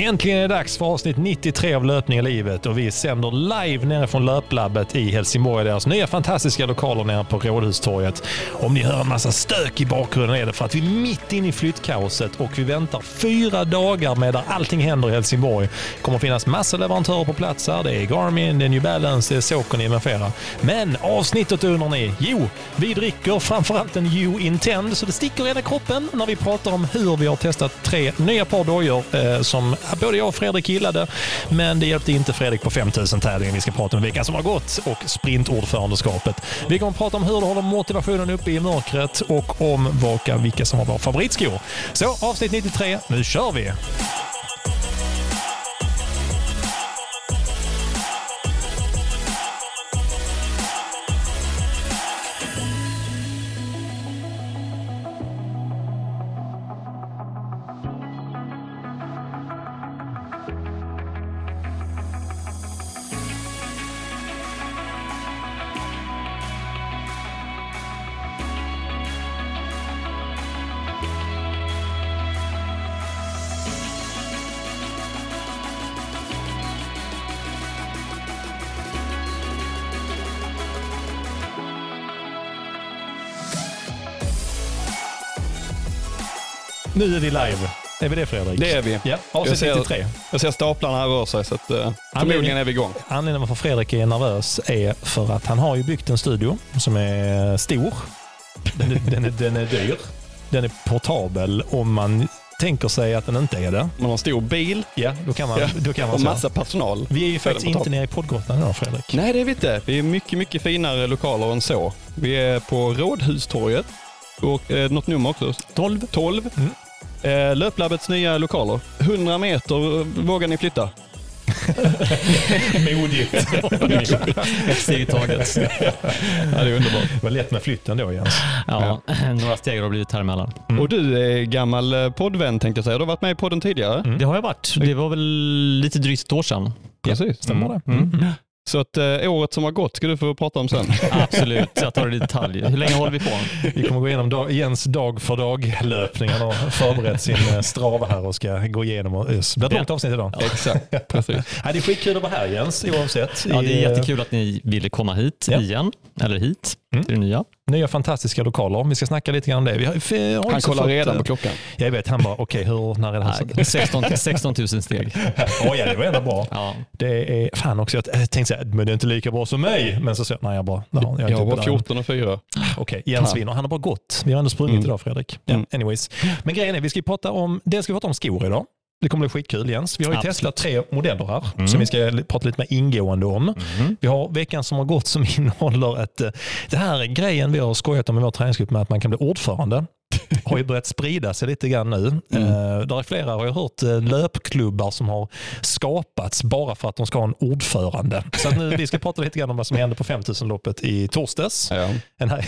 Äntligen är det dags för avsnitt 93 av Löpning i livet och vi sänder live nere från Löplabbet i Helsingborg. Deras nya fantastiska lokaler nere på Rådhustorget. Om ni hör en massa stök i bakgrunden är det för att vi är mitt inne i flyttkaoset och vi väntar fyra dagar med där allting händer i Helsingborg. Det kommer finnas massa leverantörer på plats här. Det är Garmin, det är New Balance, det är Saucony med flera. Men avsnittet undrar ni? Jo, vi dricker framförallt en U Intend så det sticker i hela kroppen när vi pratar om hur vi har testat tre nya par dojor eh, som både jag och Fredrik gillade. Men det hjälpte inte Fredrik på 5000 tävlingen vi ska prata om veckan som har gått och sprintordförandeskapet. Vi kommer att prata om hur du håller motivationen uppe i mörkret och om vilka, vilka som har våra favoritskor. Så avsnitt 93, nu kör vi! Nu är vi live. Är vi det Fredrik? Det är vi. Ja, Jag avsnitt ser- 93. Jag ser staplarna här röra sig så att, uh, förmodligen är vi igång. Anledningen varför Fredrik är nervös är för att han har ju byggt en studio som är stor. Den är, den är, den är dyr. Den är portabel om man tänker sig att den inte är det. Man har en stor bil Ja, då kan man, Ja. då kan man och massa personal. Vi är ju faktiskt på inte nere i poddgrottan idag Fredrik. Nej, det är vi inte. Vi är mycket, mycket finare lokaler än så. Vi är på Rådhustorget och eh, något nummer också. 12. 12. Mm. Eh, Löplabbets nya lokaler. 100 meter eh, vågar ni flytta. Modigt. Ett steg i taget. Ja, det är underbart. Det var lätt med flytten då Jens. Ja, några steg har blivit här emellan. Mm. Och du är gammal eh, poddvän tänkte jag säga. Du har varit med i podden tidigare. Mm. Det har jag varit. Det var väl lite drygt ett år sedan. Precis. Stämmer det? Mm. Så att eh, året som har gått ska du få prata om sen. Absolut, jag tar det i detalj. Hur länge håller vi på? Vi kommer gå igenom dag, Jens dag för dag-löpning. Han har förberett sin eh, strava här och ska gå igenom. Och, det blir ett långt avsnitt idag. Exakt, precis. Ja, det är skitkul att vara här Jens, oavsett. Ja, det är eh, jättekul att ni ville komma hit Ja. igen. Eller hit, Mm. till det nya. Nya fantastiska lokaler. Vi ska snacka lite grann om det. Vi har, har Han kollar fått, redan eh, på klockan. Jag vet, han bara, okej, hur, när är det här? Nej, 16, 16 000 steg. Oj, ja, det var ändå bra. Ja. Det är fan också, jag tänkte säga, men det är inte lika bra som mig. Men så sa jag, nej jag bara, nej, jag Jag inte var uppe där. 14 och 4. Okej, Jens Fan. vinner. Han har bara gått. Vi har ändå sprungit Mm. idag Fredrik. Ja, Mm. anyways. Men grejen är, vi ska prata om, dels ska vi prata om skor idag. Det kommer bli skitkul Jens. Vi har ju Absolut. testat tre modeller här Mm. som vi ska prata lite mer ingående om. Vi har veckan som har gått som innehåller ett... eh, Det här är grejen vi har skojat om i vår träningsgrupp med att man kan bli ordförande. Har ju börjat sprida sig lite grann nu. Mm. Eh, där är flera, har jag hört, eh, löpklubbar som har skapats bara för att de ska ha en ordförande. Så nu, vi ska prata lite grann om vad som hände på 5000-loppet i torsdags. Ja. En här,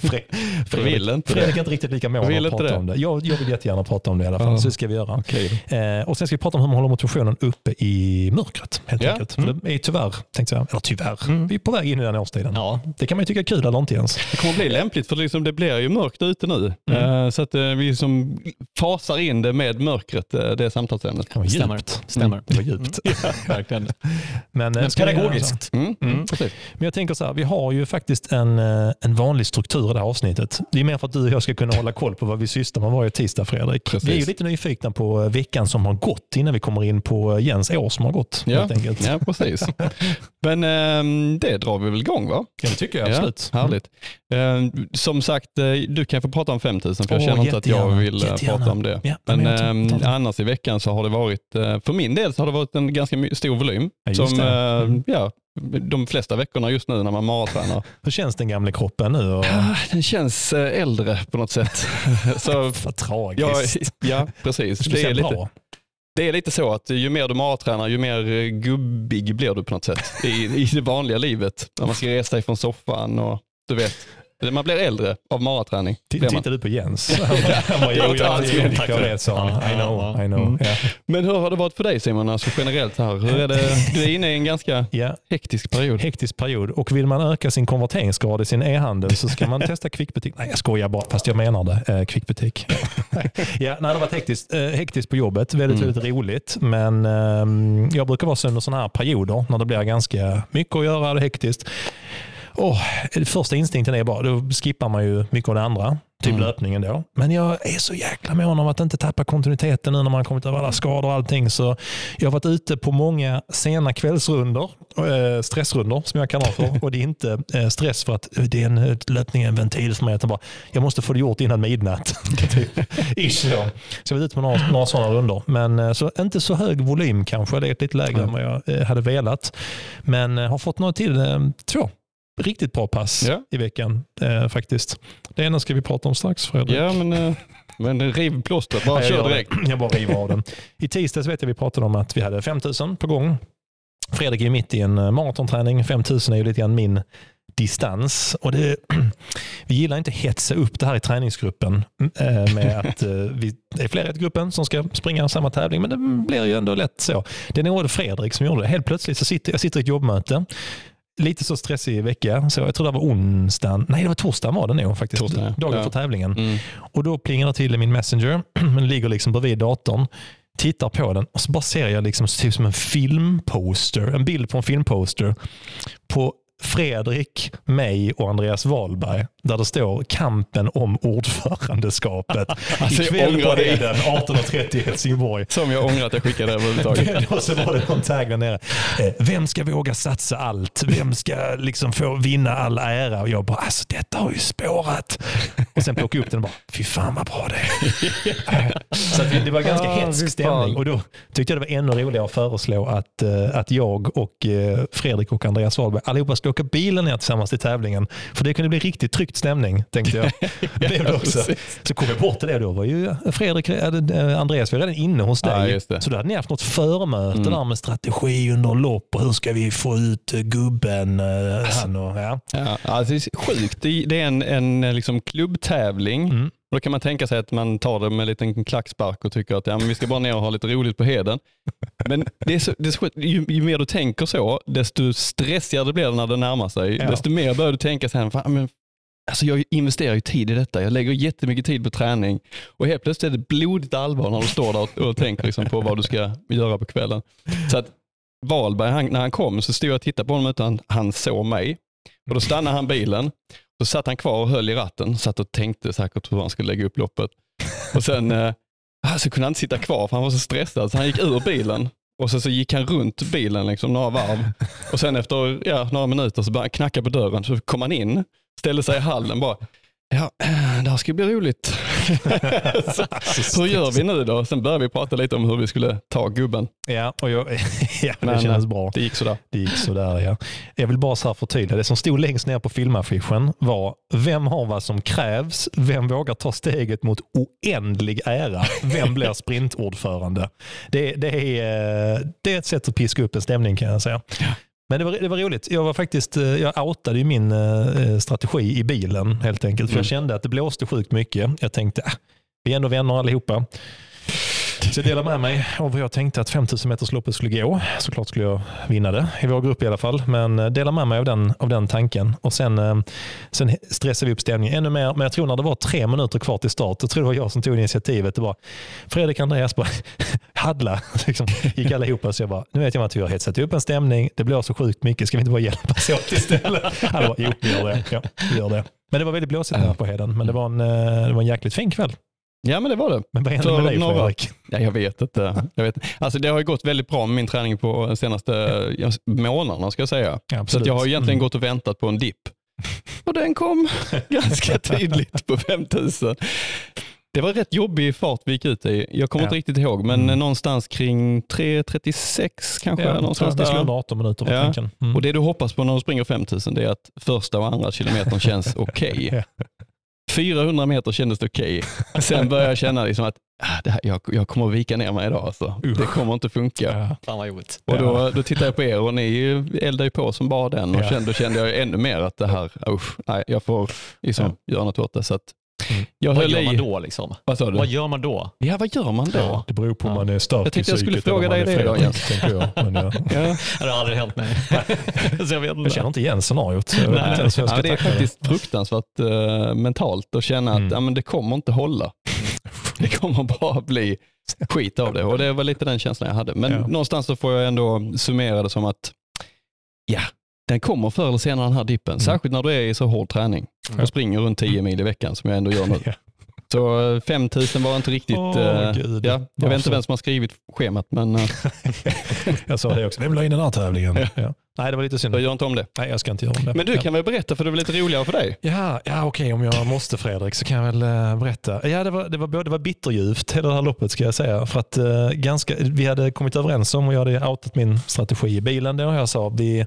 Fre- Jag vill inte Fredrik är inte riktigt lika mån att prata det. om det. Jag, jag vill jättegärna prata om det i alla fall, Ja. så det ska vi göra. Okej. Eh, och Sen ska vi prata om hur man håller motivationen uppe i mörkret. Helt Ja. enkelt. För det är tyvärr, tänkte jag, eller tyvärr, Mm. vi är på väg in i den årstiden. Ja, Det kan man ju tycka är kul eller inte ens. Det kommer bli lämpligt för liksom det blir ju mörkt ute nu. Mm. Eh, Så att eh, vi som fasar in det med mörkret, eh, det samtalsämnet. Det var stämmer. djupt. stämmer. Det var djupt. Verkligen. Men, Men pedagogiskt. Mm. Mm. Men jag tänker så här, vi har ju faktiskt en, en vanlig struktur i det här avsnittet. Det är mer för att du och jag ska kunna hålla koll på vad vi sysslar med varje tisdag, Fredrik. Precis. Vi är ju lite nyfikna på veckan som har gått innan vi kommer in på Jens år som har gått. Ja. Ja, precis. Men ehm, det drar vi väl igång va? Ja, det tycker jag absolut. Ja, härligt. Eh, som sagt, du kan få prata om 5000 för jag känner inte att jag vill eh, jättegärna. prata om det. Ja, Men men det. annars i veckan så har det varit, eh, för min del så har det varit en ganska stor volym. Ja, som, eh, Mm. ja, de flesta veckorna just nu när man maratränar. Hur känns den gamla kroppen nu? Och... Ah, Den känns eh, äldre på något sätt. så, Vad ja, tragiskt. ja, precis. Det Det är, lite, bra. det är lite så att ju mer du mattränar, ju mer eh, gubbig blir du på något sätt i, i det vanliga livet. När man ska resa dig från soffan och du vet. Man blir äldre av maraträning. Tittar du på Jens? Han bara, jo, Jag jag, jag, vet, sa han. I know, I know. Mm. Men hur har det varit för dig Simon, alltså generellt här? Hur är det? Du är inne i en ganska hektisk period. hektisk period. Och vill man öka sin konverteringsgrad i sin e-handel så ska man testa kvickbutik. Nej, jag skojar bara, fast jag menar det. Eh, kvickbutik. ja, nej, det har varit hektiskt, eh, hektiskt på jobbet. Väldigt, Mm. väldigt roligt. Men ehm, jag brukar vara så under sådana här perioder när det blir ganska mycket att göra, är hektiskt. Oh, första instinkten är bara, då skippar man ju mycket av det andra. Typ Mm. löpningen då. Men jag är så jäkla mån om att inte tappa kontinuiteten nu när man har kommit över alla skador och allting. Så jag har varit ute på många sena kvällsrundor, eh, stressrundor som jag kallar för. Och det är inte eh, stress för att det är en löpning, en ventil för mig. Utan bara, jag måste få det gjort innan midnatt. typ. Ish, ja. Så jag var ute på några, några sådana rundor. Men eh, så inte så hög volym kanske. Det är lite lägre än vad jag eh, hade velat. Men har fått några till, två riktigt bra pass Ja. i veckan eh, faktiskt. Det ena ska vi prata om strax Fredrik. Ja, men, eh, men riv plåstret, bara kör direkt. Jag bara river av den. I tisdags vet jag vi pratade om att vi hade 5000 på gång. Fredrik är mitt i en eh, maratonträning. 5000 är ju lite grann min distans. Och det, vi gillar inte hetsa upp det här i träningsgruppen eh, med att eh, vi är flera i gruppen som ska springa samma tävling. Men det blir ju ändå lätt så. Det är nog Fredrik som gjorde det. Helt plötsligt så sitter jag sitter i ett jobbmöte. Lite så stressig vecka. Så jag tror det var onsdagen. Nej, det var torsdagen var det nog faktiskt. Torsdagen. Dagen Ja. för tävlingen. Mm. Och då plingar det till i min messenger. Men ligger liksom bredvid datorn. Tittar på den och så bara ser jag liksom typ som en filmposter. En bild på en filmposter. På Fredrik, mig och Andreas Wahlberg. Där det står kampen om ordförandeskapet. Alltså, jag Ikväll på. Heden 18.30 i Helsingborg. Som jag ångrar att jag skickade överhuvudtaget. och så var det någon tagg där nere. Eh, Vem ska våga satsa allt? Vem ska liksom få vinna all ära? Och jag bara, alltså detta har ju spårat. Och sen plockade jag upp den och bara, fy fan vad bra det är. så att det- var ganska hetsk fy stämning. Och då tyckte jag det var ännu roligare att föreslå att, eh, att jag och eh, Fredrik och Andreas Wahlberg allihopa skulle åka bilen ner tillsammans till tävlingen. För det kunde bli riktigt tryckt stämning, tänkte jag. Blev det också. precis. Så kom jag bort till det. Då var ju Fredrik, äh, Andreas var redan inne hos dig. Ja. Så då hade ni haft något förmöte Mm. där med strategi under lopp och hur ska vi få ut eh, gubben? eh, han och, ja. Ja, alltså det är sjukt. Det är en, en liksom klubbtävling. Mm. Och då kan man tänka sig att man tar det med en liten klackspark och tycker att ja, men vi ska bara ner och ha lite roligt på heden. Men det är så, det är så. Ju, ju mer du tänker så, desto stressigare blir det när det närmar sig. Ja. Desto mer börjar du tänka så här, fan, men, alltså jag investerar ju tid i detta. Jag lägger jättemycket tid på träning. Och helt plötsligt är det blodigt allvar när du står där och, och tänker liksom på vad du ska göra på kvällen. Så att Wahlberg, han, när han kom så stod jag och tittade på honom utan han såg mig. Och då stannade han bilen. Så satt han kvar och höll i ratten. Satt och tänkte säkert hur han skulle lägga upp loppet. Och sen eh, så kunde han inte sitta kvar för han var så stressad så han gick ur bilen. Och sen så gick han runt bilen liksom några varv. Och sen efter ja, några minuter så började han knacka på dörren. Så kom han in, ställde sig i hallen bara. Ja, det här ska bli roligt. så, hur gör vi nu då? Sen började vi prata lite om hur vi skulle ta gubben. Ja, och jag, ja det Men, kändes eh, bra. Det gick sådär. Det gick sådär ja. Jag vill bara så här förtydliga. Det som stod längst ner på filmaffischen var Vem har vad som krävs? Vem vågar ta steget mot oändlig ära? Vem blir sprintordförande? Det, det, är, eh, det är ett sätt att piska upp en stämning kan jag säga. Men det var, det var roligt. Jag, var faktiskt, eh, jag outade min eh, strategi i bilen helt enkelt. För Mm. Jag kände att det blåste sjukt mycket. Jag tänkte, äh, vi är ändå vänner allihopa. Så jag delade med mig av hur jag tänkte att 5000 meters loppet skulle gå. Såklart skulle jag vinna det, i vår grupp i alla fall. Men eh, dela med mig av den, av den tanken. Och sen, eh, sen stressade vi upp stämningen ännu mer. Men jag tror när det var tre minuter kvar till start, jag tror det var jag som tog initiativet. Det var Fredrik Andreas bara haddla. Liksom, gick allihopa. Så jag bara, nu vet jag att vi har hetsat upp en stämning. Det blåser sjukt mycket. Ska vi inte bara hjälpas åt istället? Han bara, jo, vi gör det. Ja, vi gör det. Men det var väldigt blåsigt här på Heden. Men det var en, eh, det var en jäkligt fin kväll. Ja men det var det. Men vad hände med dig några- Fredrik? Ja, jag vet inte. Jag vet. Alltså, det har ju gått väldigt bra med min träning på de senaste ja, månaderna ska jag säga. Ja, Så jag har egentligen Mm. gått och väntat på en dipp. Och den kom ganska tydligt på 5000. Det var rätt jobbig fart vi gick ut i. Jag kommer Ja. inte riktigt ihåg, men Mm. någonstans kring 3.36 kanske. Ja, någonstans vi där. under 18 minuter var Ja. tanken. Mm. Och det du hoppas på när du springer 5000 det är att första och andra kilometern känns okej. Ja. 400 meter kändes det okej. Sen började jag känna liksom att ah, det här, jag, jag kommer att vika ner mig idag. Alltså. Usch. Det kommer inte funka. Ja. Och då, då tittade jag på er och ni eldade ju på som bara den och Ja. kände, då kände jag ännu mer att det här, usch, nej, jag får liksom göra något åt det. Så att. Jag Vad gör i. man då? Liksom? Vad sa du? Vad gör man då? Ja, vad gör man då? Ja. Det beror på om Ja. man är stark Jag tänkte i jag skulle psyket fråga dig det då, jag. Men jag, Ja. Det har aldrig hänt mig. så jag vet jag känner inte igen scenariot. Nej. inte ens hur jag Ja, det är faktiskt fruktansvärt eh, mentalt att känna att Mm. ja, men det kommer inte hålla. Det kommer bara bli skit av det och det var lite den känslan jag hade. Men Ja. någonstans så får jag ändå summera det som att ja, den kommer förr eller senare den här dippen. Särskilt när du är i så hård träning Mm. springer runt 10 mil i veckan som jag ändå gör nu. Ja. Så eh, 5000 var inte riktigt, Åh, eh, ja, jag vet Varför? inte vem som har skrivit schemat men eh, Jag sa det också. Vem la in den här tävlingen? Ja. Nej, det var lite synd. jag gör inte om det. Nej, jag ska inte göra om det. Men du ja. kan väl berätta för det blir lite roligare för dig? Ja, ja okej om jag måste Fredrik så kan jag väl eh, berätta. Ja, det var, det var, det var bitterljuvt hela det här loppet ska jag säga. För att, eh, ganska, vi hade kommit överens om och jag hade outat min strategi i bilen då. Jag sa vi, eh,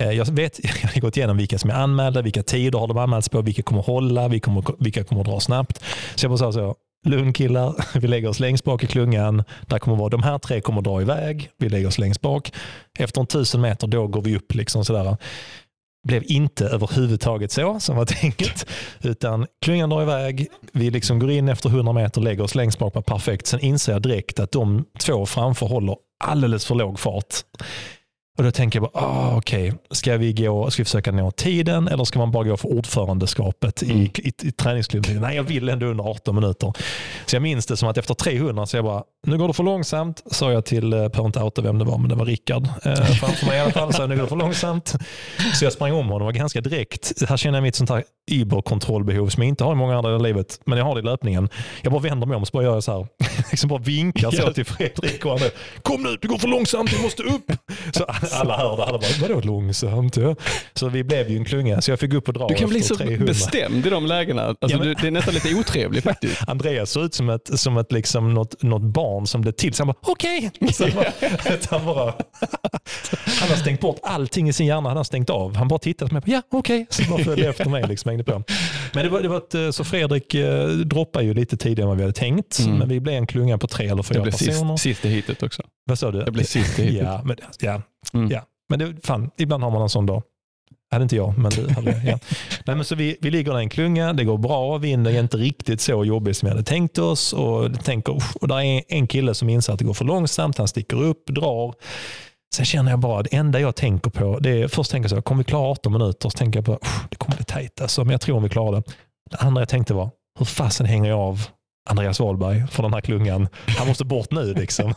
Eh, jag vet, jag har gått igenom vilka som är anmälda, vilka tider har de anmälts på, vilka kommer hålla, vilka kommer, vilka kommer dra snabbt. Så jag bara sa så, lugn killar, vi lägger oss längst bak i klungan. Där kommer vara, de här tre kommer dra iväg, vi lägger oss längst bak. Efter en tusen meter då går vi upp. liksom sådär blev inte överhuvudtaget så som var tänkt. Utan klungan drar iväg, vi liksom går in efter 100 meter, lägger oss längst bak perfekt. Sen inser jag direkt att de två framför håller alldeles för låg fart. Och då tänker jag bara, ah, okej, ska vi gå, ska vi försöka nå tiden eller ska man bara gå för ordförandeskapet i, Mm. i, i träningsklubben? Nej, jag vill ändå under 18 minuter. Så jag minns det som att efter 300 så jag bara, nu går det för långsamt, sa jag till, eh, behöver inte outa vem det var, men det var Rickard eh, framför mig i alla fall, så nu går det för långsamt. Så jag sprang om honom och ganska direkt, här känner jag mitt sånt här überkontrollbehov som jag inte har i många andra i livet, men jag har det i löpningen. Jag bara vänder mig om och så bara gör jag så här, liksom bara vinkar så till Fredrik och andra. Kom nu, det går för långsamt, du måste upp. Så alla hör det, alla bara, vadå långsamt? Ja. Så vi blev ju en klunga, så jag fick upp och dra Du kan bli så 300. bestämd i de lägena. Alltså, Ja, men- du, det är nästan lite otrevligt faktiskt. Andreas såg ut som ett, som ett liksom något, något barn som blev till. Så han bara, okej. Så han Han, bara, han har stängt bort allting i sin hjärna. Han har stängt av. Han bara tittade på mig. Ja, okej. Så bara följde efter mig. Liksom, hängde på. Men det var, det var ett, så Fredrik eh, droppade ju lite tidigare än vad vi hade tänkt. Mm. Men vi blev en klunga på tre eller Det fyra blev personer. sist, sist i hitet också. Vad sa du? Det blev sist i hitet. Ja, men, ja, Mm. ja. men det, fan, ibland har man en sån dag. Hade inte jag, men det hade. Ja. Nej, men så vi, vi ligger där i en klunga, det går bra, vinden är inte riktigt så jobbig som vi hade tänkt oss. Och, tänker, och där är en kille som inser att det går för långsamt, han sticker upp, drar. Sen känner jag bara, det enda jag tänker på, det är, först tänker jag så, kommer vi klara 18 minuter? Så tänker jag på, "Usch, det kommer bli tajt alltså, men jag tror om vi klarar det. Det andra jag tänkte var, hur fasen hänger jag av Andreas Wahlberg från den här klungan. Han måste bort nu. Liksom.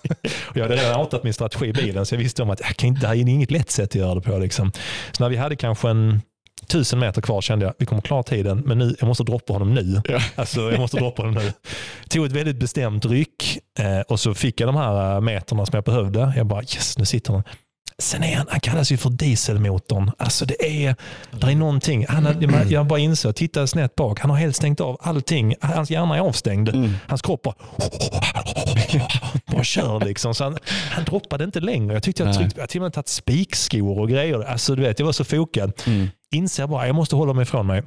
Och jag hade redan outat min strategi i bilen så jag visste om att jag kan inte, det här är inget lätt sätt att göra det på. Liksom. Så när vi hade kanske en tusen meter kvar kände jag vi kommer klara tiden men nu, jag måste droppa honom nu. Ja. Alltså, jag måste droppa honom nu. Tog ett väldigt bestämt ryck eh, och så fick jag de här eh, meterna som jag behövde. Jag bara yes, nu sitter han. Sen är han, han kallas ju för dieselmotorn. Alltså det är, det är någonting. Han har, jag- bara insåg, titta snett bak, han har helt stängt av allting. Hans hjärna är avstängd. Mm. Hans kropp bara, bara kör liksom. Så han, han droppade inte längre. Jag tyckte jag tryckte, jag till och med tagit spikskor och grejer. Alltså du vet, jag var så fokad. Mm. Inser bara, jag måste hålla mig ifrån mig.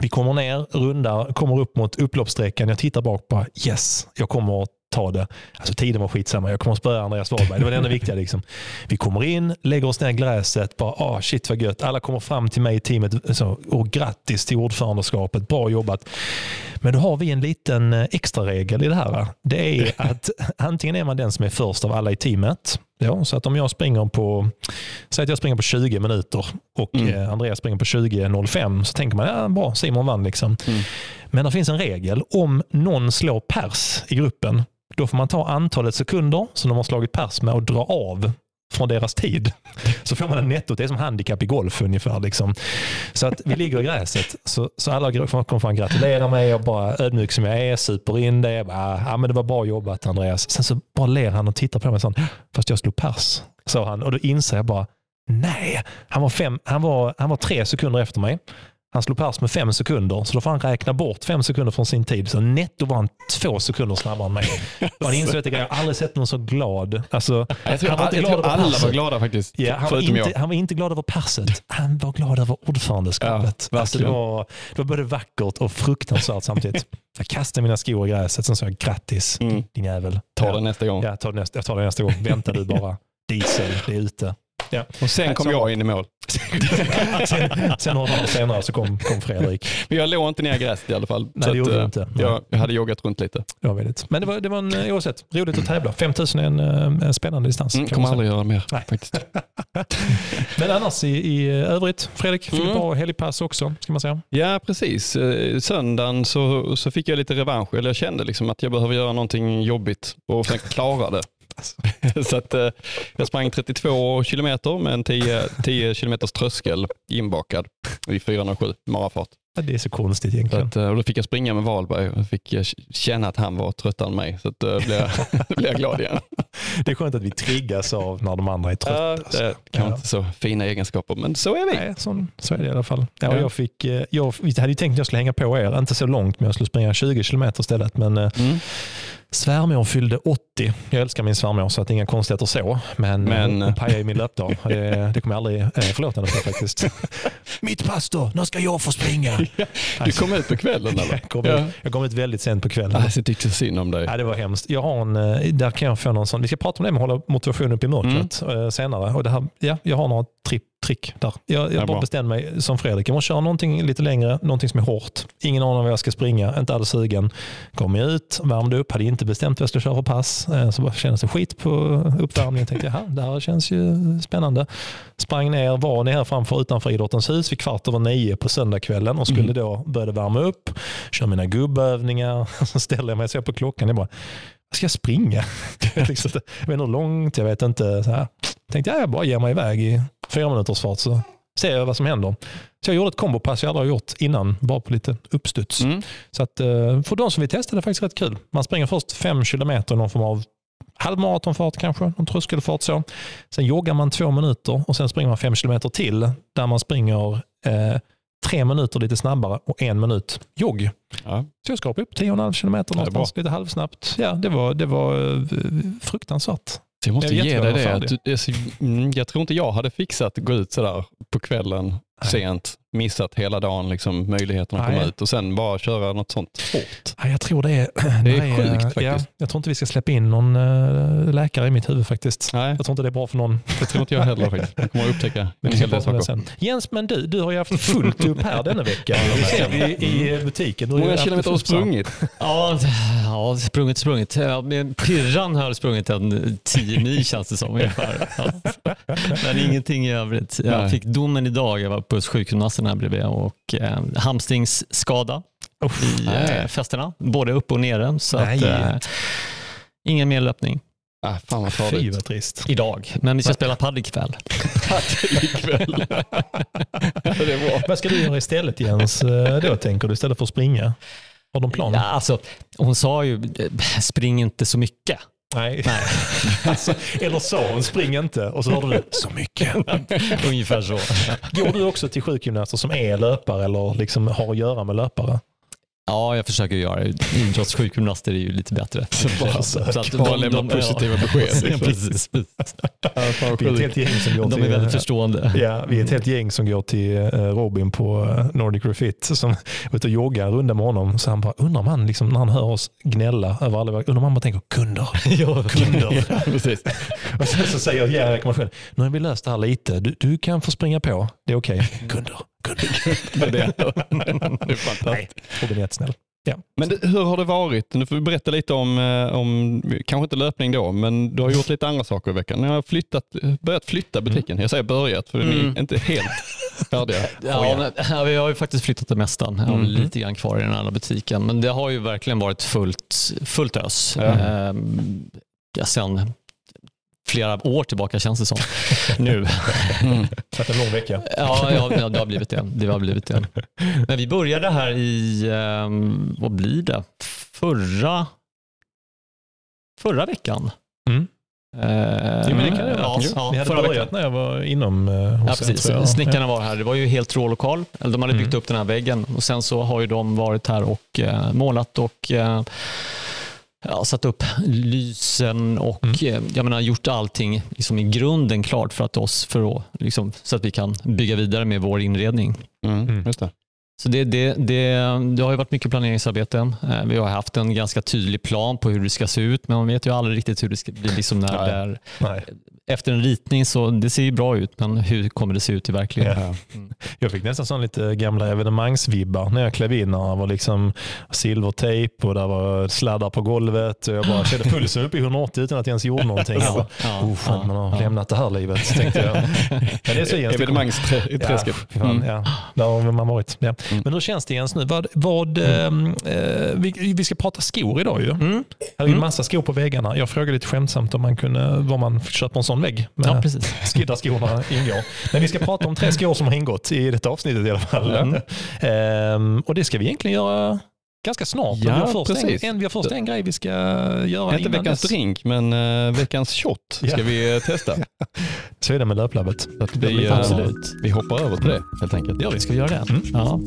Vi kommer ner, rundar, kommer upp mot upploppssträckan. Jag tittar bak bara, yes, jag kommer ta det. Alltså tiden var skitsamma, jag kommer att spöa Andreas Wahlberg. Det var det enda viktiga. Liksom. Vi kommer in, lägger oss ner i gräset, bara ah, shit vad gött. Alla kommer fram till mig i teamet så, och grattis till ordförandeskapet, bra jobbat. Men då har vi en liten eh, extra regel i det här. Det är att antingen är man den som är först av alla i teamet. Ja, så att om jag springer på, säg att jag springer på 20 minuter och Mm. eh, Andreas springer på 20.05 så tänker man, ja bra, Simon vann liksom. Mm. Men det finns en regel. Om någon slår pers i gruppen, då får man ta antalet sekunder som de har slagit pers med och dra av från deras tid. Så får man en netto. Det är som handikapp i golf ungefär. Liksom. Så att vi ligger i gräset. Så, så alla kommer fram och gratulerar mig. Jag bara ödmjuk som jag är, super in det. Jag Bara, ah, ja, men det var bra jobbat Andreas. Sen så bara ler han och tittar på mig sån. Fast jag slog pers, sa han. Och då inser jag bara, nej. Han var, fem, han var, han var tre sekunder efter mig. Han slog pass med fem sekunder, så då får han räkna bort fem sekunder från sin tid. Så netto var han två sekunder snabbare än mig. Och han insåg att jag har aldrig sett någon så glad. Alltså, Jag tror, han var inte glad över alla var passet. glada faktiskt. Ja, han, var inte, jag. han var inte glad över passet. Han var glad över ordförandeskapet. Ja, alltså, det, var, det var både vackert och fruktansvärt samtidigt. Jag kastade mina skor i gräset, sen sa jag grattis Mm. din jävel. Ta ja. det nästa gång. Ja, ta det nästa, jag tar det nästa gång. Vänta du bara. Diesel, det är ute. Och sen kom Så- jag in i mål. sen, sen några dagar senare så kom, kom Fredrik. Men jag låg inte ner i gräset i alla fall. Nej, det gjorde eh, du inte. Nej. Jag, jag hade joggat runt lite. Var väldigt. Men det var, det var en, eh, oavsett roligt att tävla. 5000 är en, eh, en spännande distans. Mm, kommer aldrig göra mer Nej. faktiskt. Men annars i, i övrigt, Fredrik, fick Mm. ett bra helgpass också, ska man säga. Ja, precis. Eh, Söndagen så, så fick jag lite revansch. Eller jag kände liksom att jag behöver göra någonting jobbigt och sen klara det. så att, eh, jag sprang 32 kilometer med en 10, 10 kilometers tröskel inbakad i 407 marafart. Ja, Det är så konstigt Så egentligen. att, eh, och då fick jag springa med Wahlberg och fick eh, känna att han var tröttare än mig. Så att, eh, blev, jag, blev jag glad igen. Det är skönt att vi triggas av när de andra är trötta. Alltså. det är kanske Ja. inte så fina egenskaper, men så är vi. Nej, så, så är det i alla fall. Ja, Ja. jag, fick, jag hade ju tänkt att jag skulle hänga på er, inte så långt, men jag skulle springa 20 kilometer istället. Men Mm. Svärmor fyllde 80. Jag älskar min svärmor så att inga konstigheter så. Men, Men- men hon pajade i min löpdag. Det, det kommer jag aldrig eh, förlåta henne för faktiskt. Mitt pass då, när ska jag få springa? Du kom ut på kvällen eller? Jag kom, Ja. ut, jag kom ut väldigt sent på kvällen. Alltså, jag tyckte synd om dig. Ja, det var hemskt. Jag har en, eh, där kan jag få någon sån, vi ska prata om det med att hålla motivation upp i mörkret eh, senare. Och det här, ja, jag har några tripp, trick där. Jag, Ja, jag bara bestämde mig som Fredrik, jag måste köra någonting lite längre, någonting som är hårt. Ingen aning om vad jag ska springa, inte alls sugen. Kom jag ut, värmde upp, hade inte bestämt vad jag skulle köra för pass. Eh, Så bara kändes det skit på uppvärmningen. Tänkte jag, "Jaha, det här känns ju spännande. Sprang ner, var ner framför utanför Idrottens hus vid kvart över nio på söndagskvällen och skulle Mm. då börja värma upp, köra mina gubbövningar. Så ställer jag mig och ser på klockan. Jag bara, ska jag springa? Liksom jag vet inte hur långt, jag vet inte. Så här. Tänkte jag, jag bara ger mig iväg i fyra minuters fart så ser jag vad som händer. Så jag gjorde ett kombopass jag aldrig har gjort innan, bara på lite uppstuds. Mm. Så att, eh, för de som vill testa det är faktiskt rätt kul. Man springer först fem kilometer i någon form av halvmaratonfart kanske, någon tröskelfart så. Sen joggar man två minuter och sen springer man fem kilometer till där man springer eh, tre minuter lite snabbare och en minut jogg. Ja. Så jag skrapade upp 10,5 kilometer någonstans, lite halvsnabbt. Ja, det var, det var eh, fruktansvärt. Jag måste Jag ge dig det. att du- mm, Jag tror inte jag hade fixat att gå ut sådär på kvällen. Sent, missat hela dagen liksom, möjligheten att komma ut och sen bara köra något sånt hårt. Ja, jag tror det är, Det är nej, sjukt eh, faktiskt. Ja, jag tror inte vi ska släppa in någon eh, läkare i mitt huvud faktiskt. Nej, Jag tror inte det är bra för någon. det tror inte jag heller faktiskt. Jag kommer att upptäcka Men en vi hel del saker. sen. Jens, men du, du har ju haft fullt upp här denna vecka. Det ser vi i butiken. Många kilometer har sprungit? Ja, ja, sprungit, sprungit. Pyrran har sprungit en 10 mil känns det som ungefär. Ja. Men ingenting i övrigt. Jag Nej. fick domen idag. Jag var på sjukgymnasten här bredvid och eh, hamstringsskada Uff, i nej. eh, festerna. Både upp och nere. Så Nej. att, eh, ingen mer löpning Ah, fan vad Fy vad trist. idag. Men vi ska spela padel ikväll. Ikväll. det är bra. Vad ska du göra istället Jens? eh, Då tänker du istället för att springa? Har de? Ja, alltså, hon sa ju, eh, spring inte så mycket. Nej. alltså, eller sa hon spring inte och så hörde du så mycket. Ungefär så. Går du också till sjukgymnaster som är löpare eller liksom har att göra med löpare? Ja, jag försöker göra det. Idrottssjukgymnaster är ju lite bättre. Bara Så att Bara lämna positiva besked, Ja, liksom. precis. Ah, fan vad Vi är ett helt gäng som går De till... är väldigt förstående. Ja, vi är ett helt gäng som går till eh, Robin på eh, Nordic Refit som är ute och joggar en runda med honom. Så han bara, undrar om han liksom, när han hör oss gnälla över alla undrar om han bara tänker kunder, kunder. Ja, precis. och sen så säger Jerry själv, nu har vi löst det här lite. Du, du kan få springa på, det är okej. Kunder, kunder. Det är, det. det är fantastiskt. Nej, Robin är jättesnäll. Men det, hur har det varit? Nu får vi berätta lite om, eh, om, kanske inte löpning då, men du har gjort lite andra saker i veckan. Ni har flyttat, börjat flytta butiken. Jag säger börjat, för ni Mm. är inte helt färdiga. Ja, men, ja, vi har ju faktiskt flyttat det mesta. Jag har Mhm. lite grann kvar i den andra butiken. Men det har ju verkligen varit fullt, fullt ös. Ja. Ehm, ja, sen flera år tillbaka känns det som. nu. Mm. En lång vecka. Ja, ja, det har blivit det. det, har blivit det. Men vi började här i, ehm, vad blir det, förra, förra veckan. Mm. Eh, Jo, men det kan det ja, ja, Vi hade förra börjat veckan. när jag var inom eh, hos Ja, precis. jag. Snickarna var här. Det var ju helt rå lokal. De hade byggt Mm. upp den här väggen och sen så har ju de varit här och eh, målat och eh, ja, satt upp lysen och Mm. eh, jag menar, gjort allting liksom i grunden klart för att oss, för att, liksom, så att vi kan bygga vidare med vår inredning. Mm, Mm. Just det. Så det, det, det, det har ju varit mycket planeringsarbete. Eh, Vi har haft en ganska tydlig plan på hur det ska se ut, men man vet ju aldrig riktigt hur det ska bli liksom när Nej. det är Nej. efter en ritning så det ser ju bra ut, men hur kommer det se ut i verkligheten? Ja. Jag fick nästan sån lite gamla evenemangsvibbar när jag klev in. Det var liksom silvertejp och där var sladdar på golvet. Jag bara kände pulsen upp i 180 utan att jag ens gjorde någonting. Jag bara, Ja, oh, fan, ja, man har ja. lämnat det här livet, tänkte jag. Kommer- Evenemangsträsket. Ja, fan, Mm. ja, där har man varit. Ja. Mm. Men hur känns det Jens nu? Vad, vad, ehm, eh, vi, vi ska prata skor idag ju. Mm. Här är en massa skor på väggarna. Jag frågade lite skämtsamt om man kunde, var man köper en sån vägg. ja, Med precis. skid där skorna ingår. Men vi ska prata om tre skor som har ingått i detta avsnittet i alla fall. Mm. Ehm, och det ska vi egentligen göra ganska snart. Ja, vi, har först precis. en, en, vi har först en grej vi ska göra Inte innan veckans dess. drink, men eh, veckans shot ska Ja. vi eh, testa. Så är det med löplabbet. Vi, blir eh, Absolut. vi hoppar över till det helt enkelt. Ja, vi ska göra det. Mm. Ja.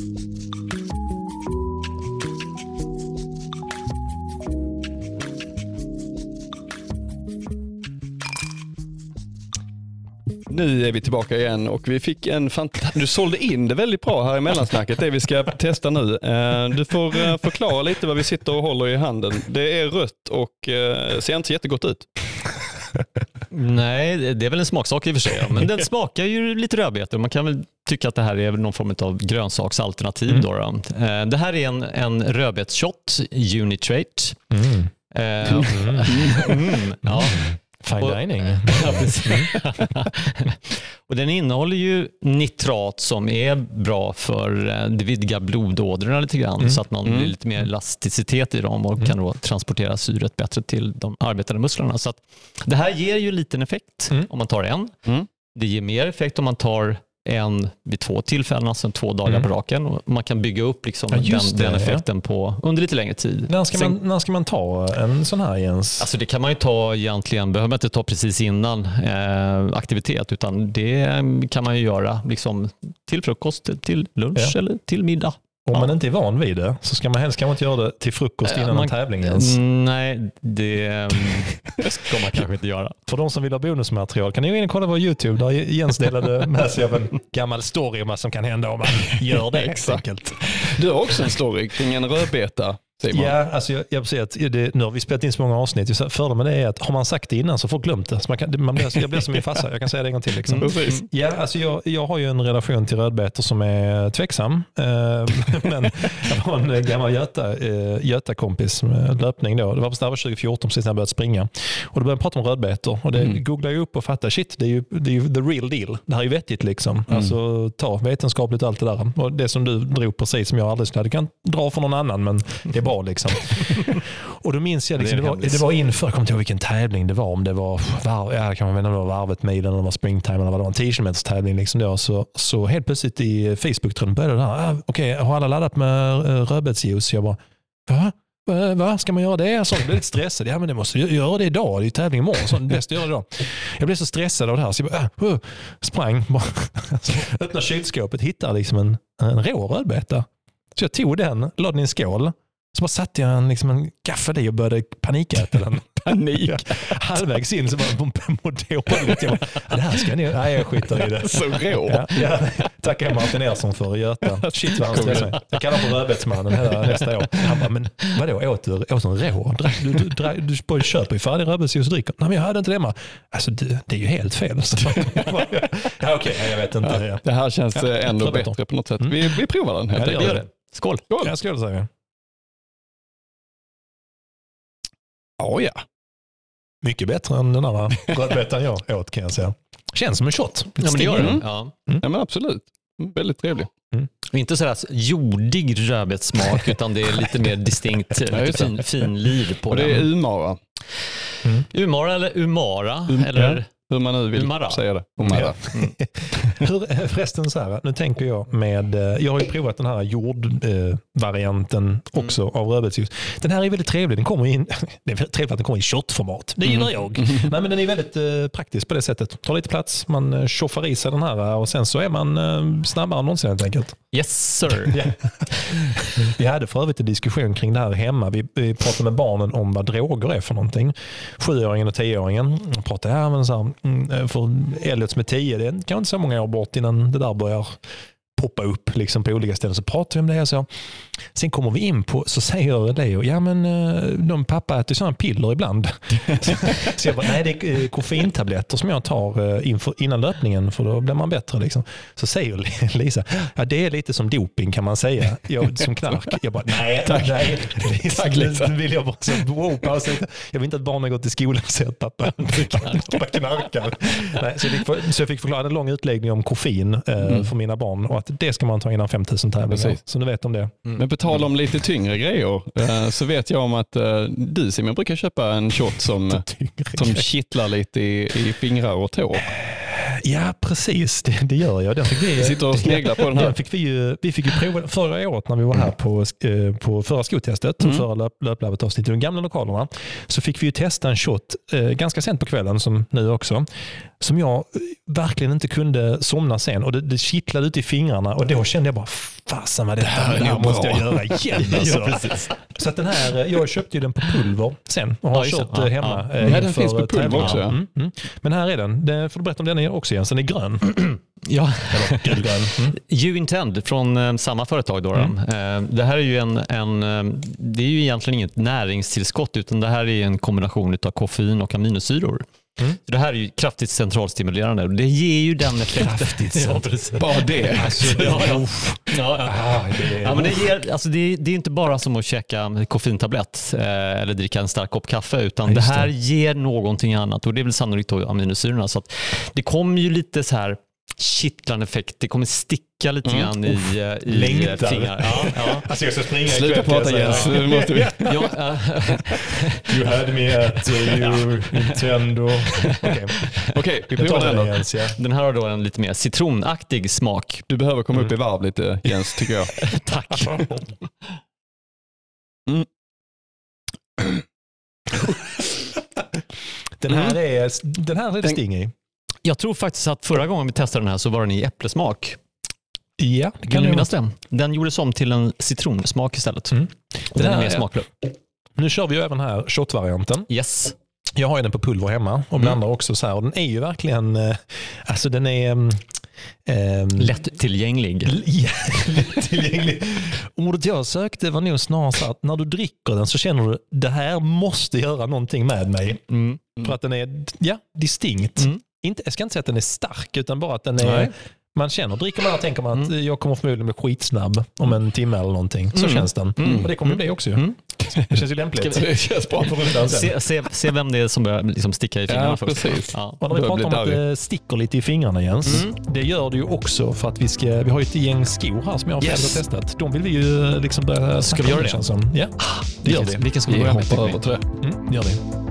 Nu är vi tillbaka igen och vi fick en fant- Du sålde in det väldigt bra här i mellansnacket, det vi ska testa nu. Eh, Du får eh, förklara lite vad vi sitter och håller i handen. Det är rött och eh, ser inte jättegott ut. Nej, det- är väl en smaksak i och för sig. Men den smakar ju lite rödbete och man kan väl tycka att det här är någon form av grönsaksalternativ. Mm. Då, då. Det här är en, en rödbetsshot, Unitrate. Mm. Eh, mm, ja. Fine Och- dining. Ja, och den innehåller ju nitrat som är bra för eh, det vidgar blodådrorna lite grann Mm. så att man Mm. blir lite mer elasticitet i dem och Mm. kan då transportera syret bättre till de arbetande musklerna. Så att det här ger ju liten effekt Mm. om man tar en. Mm. Det ger mer effekt om man tar en vid två tillfällen, alltså två dagar Mm. på raken. Och man kan bygga upp liksom Ja, den, det, den ja. effekten på, under lite längre tid. När ska, Sen- man, när ska man ta en sån här Jens? Alltså det kan man ju ta egentligen, behöver man inte ta precis innan eh, aktivitet, utan det kan man ju göra liksom, till frukost, till lunch Ja. eller till middag. Om man inte är van vid det så ska man helst kan man inte göra det till frukost innan man- en tävling ens. Mm, Nej, det mm, ska man kanske inte göra. För de som vill ha bonusmaterial kan ni gå in och kolla på YouTube där Jens delade med sig av en gammal story om vad som kan hända om man gör det. Exakt. Du har också en story kring en rödbeta Simon. Ja, alltså jag, jag säger att det, nu har vi spelat in så många avsnitt. Fördelen med det är att har man sagt det innan så får folk glömt det. Så man kan, man blir, jag blir som min farsa, jag kan säga det en gång till. Liksom. Mm. Precis. Ja, alltså jag, jag har ju en relation till rödbetor som är tveksam. Eh, men jag har en gammal Göta, eh, Göta-kompis med löpning då. Det var, var 2014 precis när jag började springa. Och då började jag prata om rödbetor. Och det Mm. googlade jag upp och fattade, shit, det är, ju, det är ju the real deal. Det här är ju vettigt liksom. Mm. Alltså ta vetenskapligt och allt det där. Och det som du drog precis som jag aldrig det kan dra för någon annan men det är bra liksom. och då minns jag, liksom, Det det, var, det var inför, jag kommer inte ihåg vilken tävling det var, om det var, var ja, kan man om det var varvet milen eller var springtime eller vad det var, en 10 km tävling. Liksom då, så, så helt plötsligt i Facebook-tråden började det här, ah, okej, har alla laddat med uh, rödbetsjuice? Jag bara, va? Va? Ska man göra det? Så jag blev lite stressad. Ja, men det måste jag göra det idag. Det är ju tävling imorgon. Så bäst att göra det idag. Jag blev så stressad av det här så jag bara, uh, sprang. Bara, öppnade kylskåpet, hittade liksom en, en rå rödbeta. Så jag tog den, la den i en skål. Så bara satte jag en, liksom en gaffel i och började panikäta den. Panik. Ja, halvvägs in så bara mådde dåligt. Jag bara, "Ja, det här ska ni... Nej, jag skiter i det. Så rå. Ja, ja. Tackar Martin Ersson för Göta. Shit vad han stressade mig. Jag kallar honom för rödbetsmannen hela nästa år. Han bara, men vadå åt du, åt en rå? Du, du, du, du köper ju färdig rödbetsjuice och dricker. Nej men jag hade inte det hemma. Alltså det, det är ju helt fel. Så, ja, Okej, jag vet inte. Ja. Det här känns Ja, eh, ändå bättre på något sätt. Mm. Vi, vi provar den helt Ja, enkelt. det. Skål! Skål. Jag säga. Ja, ja. Mycket bättre än den där rödbetan jag åt kan jag säga. Känns som en shot. Ja, men det gör Mm. det. Ja. ja men absolut. Mm, Väldigt trevlig. Och Inte sådär jordig rödbetssmak utan det är lite mer distinkt, lite fin, fin liv på Och det är den. Umara. Umara eller Umara, Um- eller hur man nu vill Umara. säga det. Umara. Ja. Hur, förresten, så här, nu tänker jag med, eh, jag har ju provat den här jordvarianten också av rödbetsjuice. Den här är väldigt trevlig. Den kommer in, det är trevligt att den kommer i shotformat. Det gillar jag. Nej, men den är väldigt eh, praktisk på det sättet. Tar lite plats, man eh, tjoffar i sig den här och sen så är man eh, snabbare än någonsin helt enkelt. Yes sir. Ja. Vi hade för övrigt en diskussion kring det här hemma. Vi, vi pratade med barnen om vad droger är för någonting. Sjuåringen och tioåringen pratade ja, men så här, mm, eh, för Elliot som är tio, det är kanske inte så många år bort innan det där börjar poppa upp liksom på olika ställen. Så pratar vi om det och så. Sen kommer vi in på, så säger Leo, ja men eh, de pappa äter sådana piller ibland. så jag bara, nej det är eh, koffeintabletter som jag tar eh, inför, innan löpningen för då blir man bättre. Liksom. Så säger Lisa, ja det är lite som doping kan man säga, jag, som knark. Jag bara, nej, tack. nej Lisa, Tack, Lisa. nu vill jag bara så, wow, pausa. Jag vill inte att barnen går till skolan och säger att pappa, pappa knarkar. Nej, så, jag fick, för- så jag fick förklara en lång utläggning om koffein eh, för mina barn och att det ska man ta innan 5000 tävlingar. Precis. Så nu vet de det. Men på tal om lite tyngre grejer eh, så vet jag om att eh, du Simon brukar köpa en shot som, som kittlar lite i, i fingrar och tår. Ja, precis. Det, det gör jag. Den fick vi, Vi sitter och sneglar på den här. Den fick vi, ju, vi fick ju prova förra året när vi var här på, eh, på förra skotestet, Mm. förra löp, löplabbet avsnitt i de gamla lokalerna. Så fick vi ju testa en shot eh, ganska sent på kvällen, som nu också, som jag eh, verkligen inte kunde somna sen. Och det, det kittlade ut i fingrarna och då kände jag bara, fasen vad detta det här det måste bra." jag göra igen. Alltså. Så att den här, jag köpte ju den på pulver sen och har Ja, det. kört Ja, hemma. ja. Ja, den finns på pulver tävlingar. också. Mm, mm. Men här är den. den. Får du berätta om den också Jens? Den är grön. Ja. Eller gulgrön. Mm. You Intend från eh, samma företag. Då, då. Eh, det här är ju en, en, eh, det är ju egentligen inget näringstillskott utan det här är en kombination av koffein och aminosyror. Mm. Så det här är ju kraftigt centralstimulerande och det ger ju den effekten. Kraftigt ja, precis. Bara det. Ja, ja. Ja, ja. Ah, det är... Ja, men det, ger, alltså det, det är inte bara som att käka koffeintablett eh, eller dricka en stark kopp kaffe utan Ja, det just det. här ger någonting annat och det är väl sannolikt då aminosyrorna. Så det kommer ju lite så här kittlande effekt. Det kommer sticka lite Mm. grann i, eh, i Längtar. fingrar. Ja, ja. Alltså jag ska springa Sluta prata Jens, nu måste vi. Ja, eh, You had me at uh, you, Nintendo. Okej, Okej, vi jag provar den då. Jens. Ja. den här har då en lite mer citronaktig smak. Du behöver komma upp i varv lite Jens, tycker jag. Tack. Den här Mm. är, den här är det sting i. Jag tror faktiskt att förra gången vi testade den här så var den i äpplesmak. Ja, det Kan kan du minnas det? Den gjordes om till en citronsmak istället. Mm. Den Den är mer smakfull. Nu kör vi ju även här shot-varianten. Yes. Jag har ju den på pulver hemma och blandar också så här. Och den är ju verkligen, eh, alltså den är mm, ehm, Lättillgänglig. Ja, lättillgänglig. Ordet jag sökte var nog snarare så att när du dricker den så känner du det här måste göra någonting med mig. Mm. För att den är ja, distinkt. Mm. Inte, jag ska inte säga att den är stark utan bara att den är Nej. man känner, dricker man och tänker man att Mm. jag kommer förmodligen bli skitsnabb om en timme eller någonting. Så Mm. känns den. Mm. Och det kommer bli också. ju. Mm. Det känns ju lämpligt. Det känns bra. På rundan. Se, se, se vem det är som börjar liksom sticka i fingrarna Ja, först. precis. Ja. Och när vi pratar om att det sticker lite i fingrarna Jens. Mm. Det gör det ju också för att vi ska, vi har ju ett gäng skor här som jag Fredrik Yes. har testat. De vill vi ju liksom börja Ska vi göra det? känns som. Ja, det gör vi. vilken ska vi Vi börja med? hoppar tycker över till det. Mm, gör det.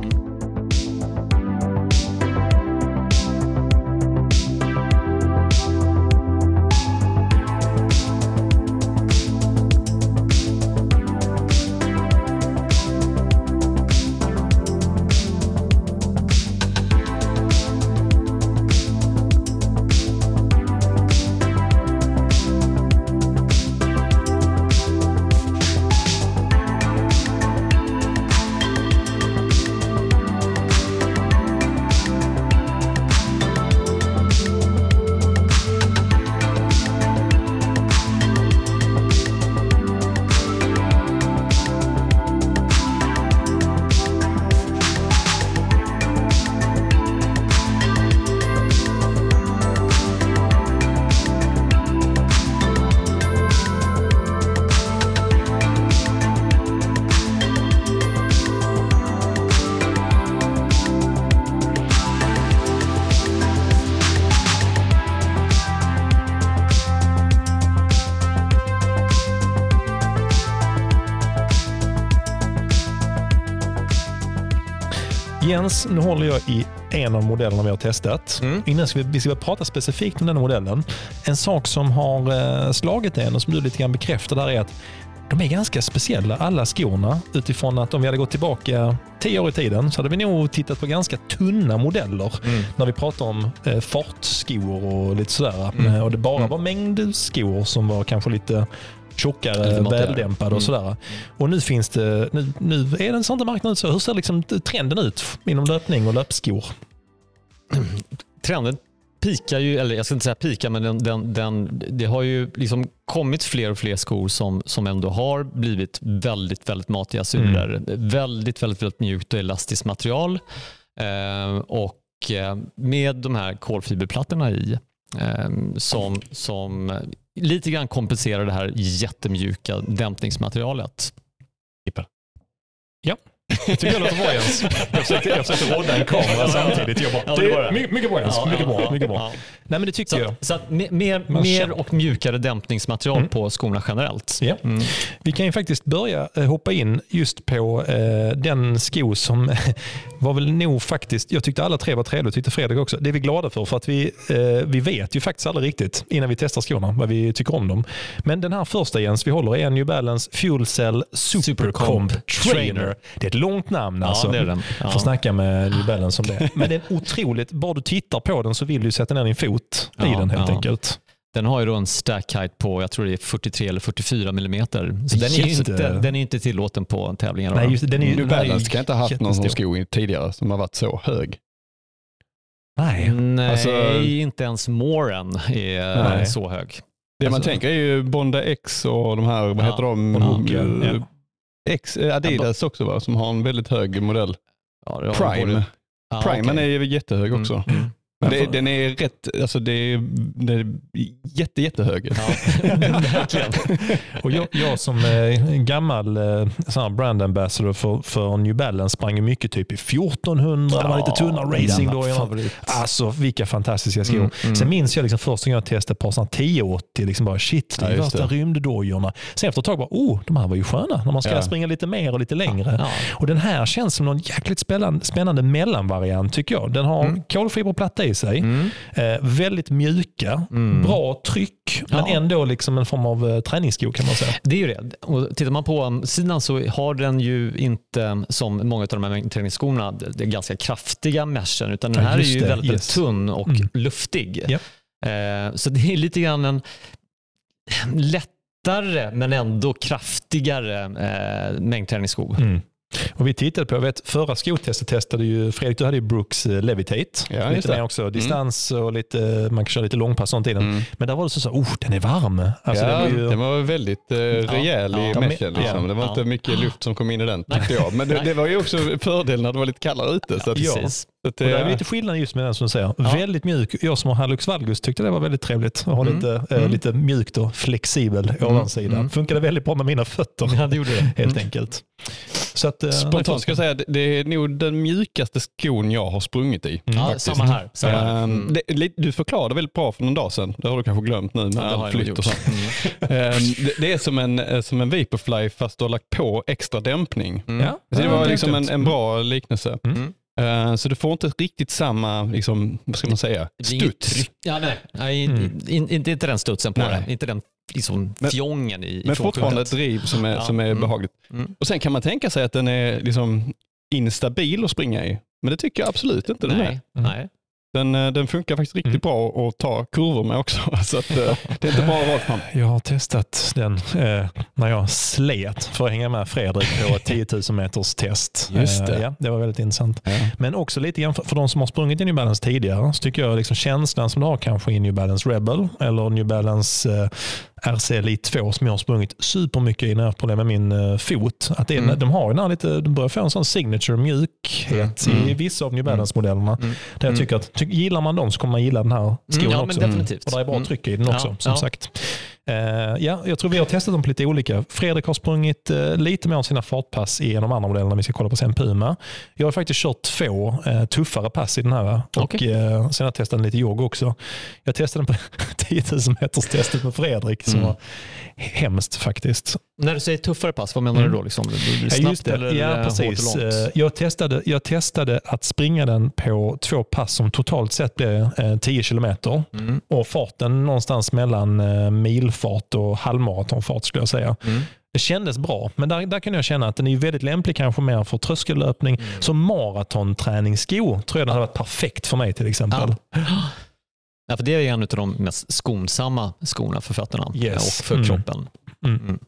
Jens, nu håller jag i en av modellerna vi har testat. Mm. Innan ska vi, vi ska prata specifikt om den här modellen. En sak som har eh, slagit en och som du lite grann bekräftar där är att de är ganska speciella alla skorna utifrån att om vi hade gått tillbaka tio år i tiden så hade vi nog tittat på ganska tunna modeller Mm. när vi pratar om eh, fartskor och lite sådär. Mm. Eh, Och det bara var mängdskor som var kanske lite tjockare, måttigare. väldämpade Mm. och sådär. Och nu finns det, nu, nu är den sån inte marknaden så. Hur ser liksom trenden ut inom löpning och löpskor? Trenden pikar ju, eller jag ska inte säga pika, men den, den, den, det har ju liksom kommit fler och fler skor som, som ändå har blivit väldigt, väldigt matiga sulor. Väldigt, väldigt, väldigt mjukt och elastiskt material. Eh, och med de här kolfiberplattorna i eh, som, som lite grann kompenserar det här jättemjuka dämpningsmaterialet. Jag tycker det låter bra Jens. Jag försökte, jag försökte rodda en kamera samtidigt. Jag bara, Ja, det det mycket, mycket bra Jens. Mycket bra. Mycket bra. Ja. Nej men det tycker Så, jag. så att me- mer, mer och mjukare dämpningsmaterial Mm. på skorna generellt. Ja. Mm. Vi kan ju faktiskt börja eh, hoppa in just på eh, den sko som var väl nog faktiskt, jag tyckte alla tre var trevliga, tyckte Fredrik också. Det är vi glada för, för att vi, eh, vi vet ju faktiskt aldrig riktigt innan vi testar skorna vad vi tycker om dem. Men den här första Jens vi håller är New Balance Fuel Cell Supercomp Supercomp Trainer. Trainer. Det är ett långt namn alltså. Ja, det är den. Ja. Får snacka med New Balance om det. Men det är otroligt, bara du tittar på den så vill du sätta ner din fot i Ja, den helt ja. enkelt. Den har ju då en stack height på jag tror det är 43 eller 44 millimeter. Så den är, inte, den är inte tillåten på tävlingar. Nej, just, det, den är, ju- New Balance kan inte ha haft någon jättestor. sko tidigare som har varit så hög. Nej. Nej, Alltså- inte ens Moren är Nej. så hög. Det man Alltså- tänker är ju Bonda X och de här, vad Ja, heter de? Bonhoka, Eh, ja. X, eh, Adidas också va, som har en väldigt hög modell. Ja, Prime. både- Ja, Primen okej. är ju jättehög också. Mm, mm. Det, den är rätt, alltså det är, det är jätte, jättehög. Ja, verkligen. Och jag, jag som eh, gammal eh, brand ambassador för, för New Balance sprang mycket typ i 1400, de var lite tunna racingdojorna. favorit. Alltså vilka fantastiska skor. Mm, mm. Sen minns jag liksom första gången jag testade ett par såna 1080, liksom bara shit, det är Ja, värsta det. rymddojorna. Sen efter ett tag bara, oh, de här var ju sköna när man ska Ja. springa lite mer och lite längre. Ja. Och Den här känns som någon jäkligt spännande, spännande mellanvariant tycker jag. Den har Mm. kolfiberplatta i sig, Mm. eh, väldigt mjuka, Mm. bra tryck, men Ja. ändå liksom en form av eh, träningssko kan man säga. Det är ju det. Och tittar man på um, sidan så har den ju inte som många av de här träningsskorna det är ganska kraftiga meshen utan den Ja, här är just ju det. väldigt, Yes. tunn och Mm. luftig. Japp. Eh, så det är lite grann en lättare men ändå kraftigare eh, mängdträningssko. Mm. Och vi tittade på, jag vet, förra skotestet testade ju Fredrik, du hade ju Brooks eh, Levitate. Ja, lite mer också distans och lite, man kan köra lite långpass sånt i den. Mm. Men där var det så, så oh den är varm. Alltså, ja, den var ju, den var väldigt eh, rejäl i ja. meshen. Ja. Liksom. Det var Ja. inte mycket luft som kom in i den tyckte jag. Men det, det var ju också fördel när det var lite kallare ute. Så att, Ja. Så att, och det är eh, lite skillnad just med den som du säger. Ja. Väldigt mjuk. Jag som har Hallux valgus tyckte det var väldigt trevligt att ha Mm. lite, eh, Mm. lite mjukt och flexibel ovansida. Mm. Funkade väldigt bra med mina fötter Ja, det gjorde det. helt Mm. enkelt. Så att, eh, Spontant ska jag säga att det är nog den mjukaste skon jag har sprungit i. Mm, Ja, samma här. Samma här. Mm. det, du förklarade väldigt bra för någon dag sedan. Det har du kanske glömt nu med Ja, det flytt och sånt. Mm. Ehm, det, det är som en, som en Vaporfly fast du har lagt på extra dämpning. Mm. Ja, Så det var liksom en, en bra liknelse. Mm. Ehm, så du får inte riktigt samma, liksom, vad ska man säga, studs. Ja, nej, nej Mm. in, in, inte den studsen på Nej. det. Inte den liksom, Men- fjongen i, i Men fortfarande ett driv som är, Ja. som är Mm. behagligt. Mm. Och sen kan man tänka sig att den är liksom instabil att springa i. Men det tycker jag absolut inte den är. Nej, Mm. nej. Den, eh, den funkar faktiskt riktigt Mm. bra att ta kurvor med också. Så att, eh, det är inte bara rakt fram. Jag har testat den eh, när jag slet för att hänga med Fredrik på ett 10 000 meters test. Just det. Eh, ja, det var väldigt intressant. Ja. Men också lite grann för, för de som har sprungit i New Balance tidigare så tycker jag liksom känslan som du har kanske i New Balance Rebel eller New Balance eh, RC Elite 2 som jag har sprungit supermycket i när jag har problem med min eh, fot. Att det är, Mm. De har den lite, de börjar få en sån signature mjukhet Mm. i vissa av New Balance-modellerna. Mm. Där jag Mm. tycker att ty, gillar man dem så kommer man gilla den här skon Mm, ja, också. definitivt. Och det är bra Mm. tryck i den också som sagt. Eh, ja, jag tror vi har testat dem på lite olika. Fredrik har sprungit uh, lite mer om sina fartpass i en av de andra modellerna vi ska kolla på sen, Puma. Jag har faktiskt kört två uh, tuffare pass i den här. Och, Okej. sen har jag testat lite jogg också. Jag testade den på 10 000 meters testet med Fredrik som Mm. var hemskt faktiskt. När du säger tuffare pass, vad menar Mm. du då? Liksom? Ja, snabbt just det. eller ja, eh, precis. hårt och långt? Eh, Jag testade, jag testade att springa den på två pass som totalt sett blev eh, 10 kilometer. Mm. Och farten någonstans mellan eh, milfart och halvmaratonfart skulle jag säga. Mm. Det kändes bra, men där, där kan jag känna att den är väldigt lämplig kanske mer för tröskellöpning. Mm. Som maratonträningssko tror jag den hade varit perfekt för mig till exempel. Ja, för det är en av de mest skonsamma skorna för fötterna Yes. och för Mm. kroppen. Mm. Mm.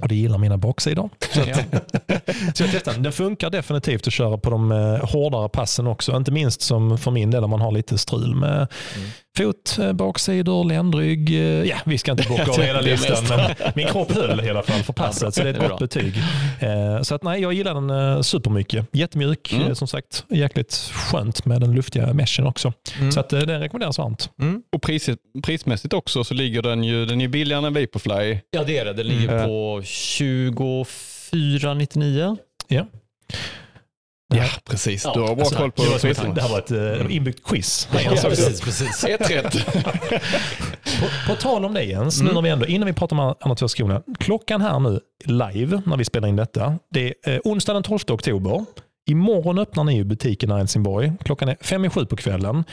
Och det gillar mina baksidor. Så, att, Ja. så jag testade den. Den funkar definitivt att köra på de eh, hårdare passen också. Inte minst som för min del om man har lite strul med Mm. Fot, eh, baksidor, ländrygg. eh, Ja, vi ska inte bocka av hela listan, men min kropp höll i alla fall för passet. Så det är ett gott bra. betyg. Eh, Så att nej, jag gillar den supermycket. Jättemjuk, Mm. som sagt. Jäkligt skönt med den luftiga meshen också. Mm. Så att den rekommenderas varmt. Mm. Och pris, prismässigt också så ligger den ju, den är billigare än Vaporfly. Ja, det är det. Den ligger Mm. på 24,99. Ja. Ja, precis. Ja, Du har bra alltså, koll på Det, ett, det här var ett eh, inbyggt quiz. Ja, precis. precis. Ett rätt. På, på tal om det Jens, Mm. nu när vi ändå, innan vi pratar om andra två skorna. Klockan här nu live när vi spelar in detta. Det är eh, onsdag den 12 oktober. Imorgon öppnar ni ju butiken här i Helsingborg. Klockan är fem i sju på kvällen.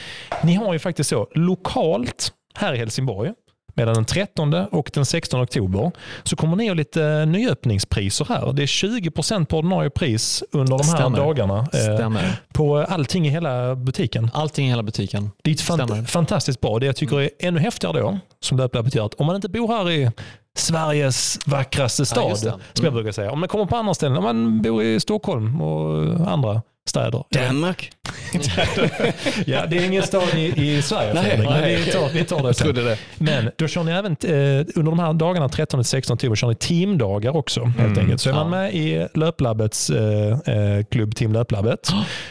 Ni har ju faktiskt så lokalt här i Helsingborg mellan den 13 och den 16 oktober så kommer ni ha lite nyöppningspriser här. Det är 20% på ordinarie pris under de här Stämmer. dagarna eh, Stämmer. på allting i hela butiken. Allting i hela butiken. Det är fant- fantastiskt bra. Det jag tycker är ännu häftigare då, som Löplabbet gör, att om man inte bor här i Sveriges vackraste stad, just det. som jag Mm. brukar säga. Om man kommer på andra ställen, om man bor i Stockholm och andra städer. Danmark. Ja, det är ingen stad i, i Sverige Nej, Fredrik, men nej, vi tar, vi tar det sen. det. Men då kör ni även eh, under de här dagarna 13-16 oktober kör ni teamdagar också. Helt Mm, enkelt. Så är man ja. med i Löplabbets eh, eh, klubb Team Löplabbet,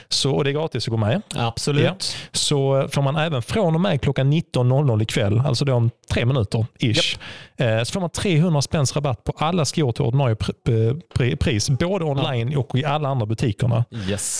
så, och det är gratis att gå med, Absolut. så får man även från och med klockan 19.00 ikväll, alltså då om tre minuter ish, eh, så får man 300 spänns rabatt på alla skor till ordinarie pr- pr- pris, både online och i alla andra butikerna. Yes.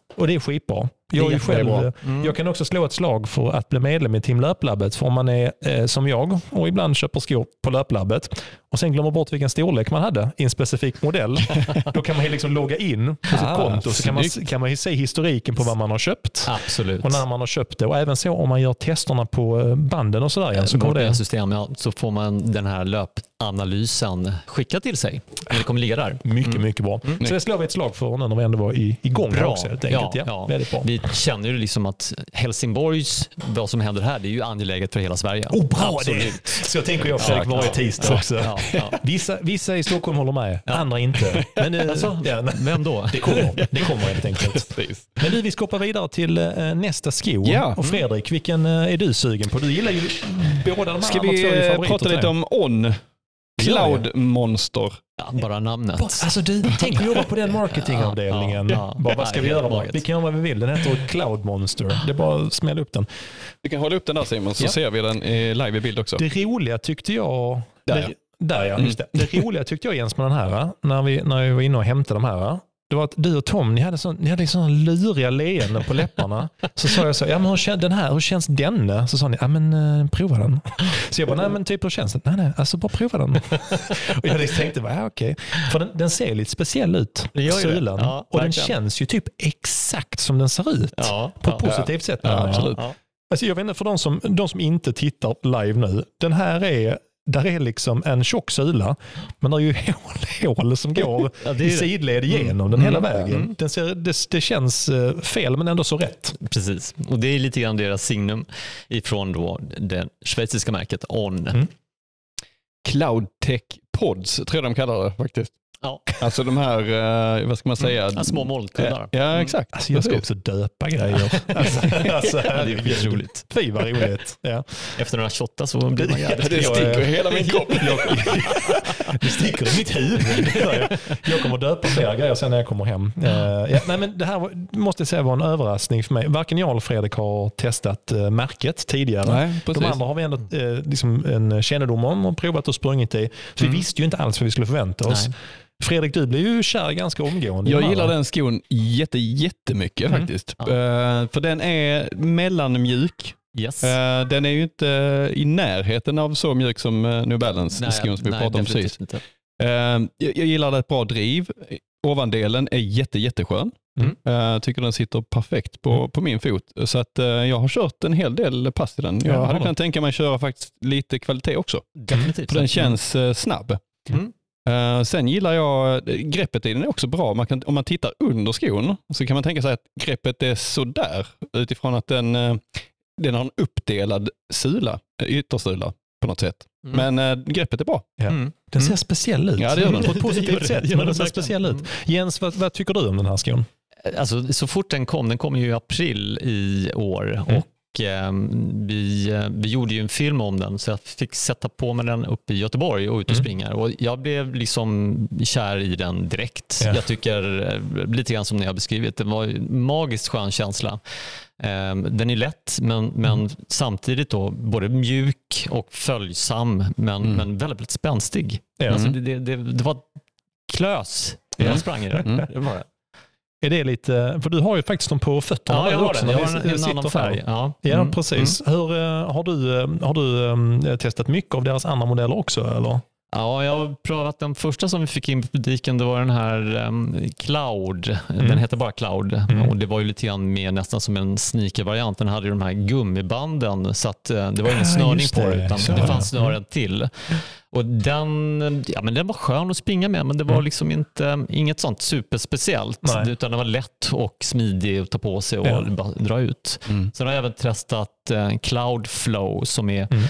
Och det är skitbra. Jag, är själv, Mm. jag kan också slå ett slag för att bli medlem i Team Löplabbet. För om man är eh, som jag och ibland köper skor på Löplabbet och sen glömmer bort vilken storlek man hade i en specifik modell. då kan man ju liksom logga in på sitt Ah, konto så kan man, kan man ju se historiken på vad man har köpt. Absolut. Och när man har köpt det. Och även så om man gör testerna på eh, banden och sådär igen. Så kommer det system, ja, så får man den här löpanalysen skickad till sig. Det kommer ligga där. mycket, mycket bra. Så det slår vi ett slag för nu när vi ändå var igång Bra. också. Helt enkelt. Ja, Ja, ja. Väldigt bra. Vi känner ju liksom att Helsingborgs, vad som händer här, det är ju angeläget för hela Sverige. Oh, bra Absolut. det! Så jag tänker jag Fredrik varje ja. tisdag också. Ja, ja. Vissa, vissa i Stockholm håller med, andra inte. Men eh, Alltså, ja, Vem då? det kommer, det kommer helt enkelt. Men du, vi ska hoppa vidare till eh, nästa sko. Ja. Och Fredrik, vilken eh, är du sugen på? Du gillar ju båda de här Ska vi prata lite om On? Cloud Monster. Ja, bara namnet. Alltså du, tänk att jobba på den marketingavdelningen. Ja, ja. Bara, vad ska vi göra? Bara? Vi kan göra vad vi vill. Den heter Cloud Monster. Det är bara att smälla upp den. Du kan hålla upp den där Simon så Ja. ser vi den i live i bild också. Det roliga tyckte jag... Där, det, ja. där ja, Mm. just det. Det roliga tyckte jag Jens med den här, när vi, när vi var inne och hämtade de här. Det var att du och Tom, ni hade, sån, ni hade såna luriga leenden på läpparna. Så sa jag så, ja men hur känns den här, hur känns denne? Så sa ni, ja men uh, prova den. Så jag bara, nej men typ hur känns den? Nej nej, alltså bara prova den. och jag tänkte, ja okej. För den, den ser lite speciell ut, sulan. Ja, och den känns ju typ exakt som den ser ut. Ja, På ett positivt sätt. Absolut. Alltså jag vet inte, för de som, de som inte tittar live nu. Den här är, där är liksom en tjock sula, men det är ju hål, hål som går Ja, i sidled igenom den hela Mm. vägen. Mm. Den ser, det, det känns eh, fel, men ändå så rätt. Precis, och det är lite grann deras signum ifrån då det schweiziska märket On. Mm. Cloud Tech Pods tror jag de kallar det faktiskt. Ja, Alltså de här, eh, vad ska man säga? ja, små molnkuddar. Ja, exakt. Alltså jag ska också döpa grejer. Alltså, alltså, det är väldigt roligt. Fy vad roligt. Ja. Efter några shottar så blir man jävligt det sticker i hela min kropp. Det sticker i mitt huvud. Jag. Kommer döpa flera grejer sen när jag kommer hem. Eh, ja, nej, men det här måste jag säga var en överraskning för mig. Varken jag eller Fredrik har testat uh, märket tidigare. Nej, precis. De andra har vi ändå eh, liksom en kännedom om och provat och sprungit i. Så vi visste ju inte alls vad vi skulle förvänta oss. Nej. Fredrik, du blev ju kär ganska omgående. Jag gillar den skon jätte, jättemycket Mm. faktiskt. Ja. Eh, för den är mellanmjuk. Yes. Eh, den är ju inte i närheten av så mjuk som uh, New Balance skon som vi pratade om precis. Eh, jag, jag gillar ett bra driv. Ovandelen är jätte, jätteskön. Mm. Eh, tycker den sitter perfekt på, Mm. på min fot. Så att, eh, jag har kört en hel del pass i den. Jag Ja, hade kunnat tänka mig att köra faktiskt lite kvalitet också. Definitivt. För den känns eh, snabb. Mm. Eh, sen gillar jag, greppet i den är också bra. Man kan, om man tittar under skon så kan man tänka sig att greppet är sådär utifrån att den, eh, den har en uppdelad sula, eh, yttersula på något sätt. Mm. Men eh, greppet är bra. Ja. Mm. Den ser Mm. speciell ut. Ja, det gör den. På ett positivt sätt. Men den ser speciell ut. Mm. Jens, vad, vad tycker du om den här skon? Alltså, så fort den kom, den kom ju i april i år Mm. och vi, eh, vi gjorde ju en film om den så jag fick sätta på mig den uppe i Göteborg och ut och Mm. springa. Och jag blev liksom kär i den direkt. Ja. Jag tycker, eh, lite grann som ni har beskrivit, det var en magiskt skön känsla. Eh, Den är lätt men, men Mm. samtidigt då både mjuk och följsam men, Mm. men väldigt, väldigt spänstig. Ja. Alltså det, det, det, det var klös Mm. jag sprang i det. Mm. det var det. Är det lite, för du har ju faktiskt dem på fötterna Ja, jag har också den. Jag har en, en annan färg. Ja, Ja, Mm. precis. Hur, eh, har du, eh, har du eh, testat mycket av deras andra modeller också? Eller? Ja, jag har prövat den första som vi fick in på butiken. Det var den här um, Cloud. Mm. Den heter bara Cloud. Mm. Och Det var ju lite grann mer nästan som en sneaker-variant. Den hade ju de här gummibanden så att, eh, det var ingen Ah, snörning just på det. det utan Så det fanns det. Mm. snören till. Och den, ja, men den var skön att springa med men det var Mm. liksom inte, inget sånt superspeciellt. Nej. Utan den var lätt och smidig att ta på sig och Ja. dra ut. Mm. Sen har jag även testat eh, Cloud Flow som är Mm.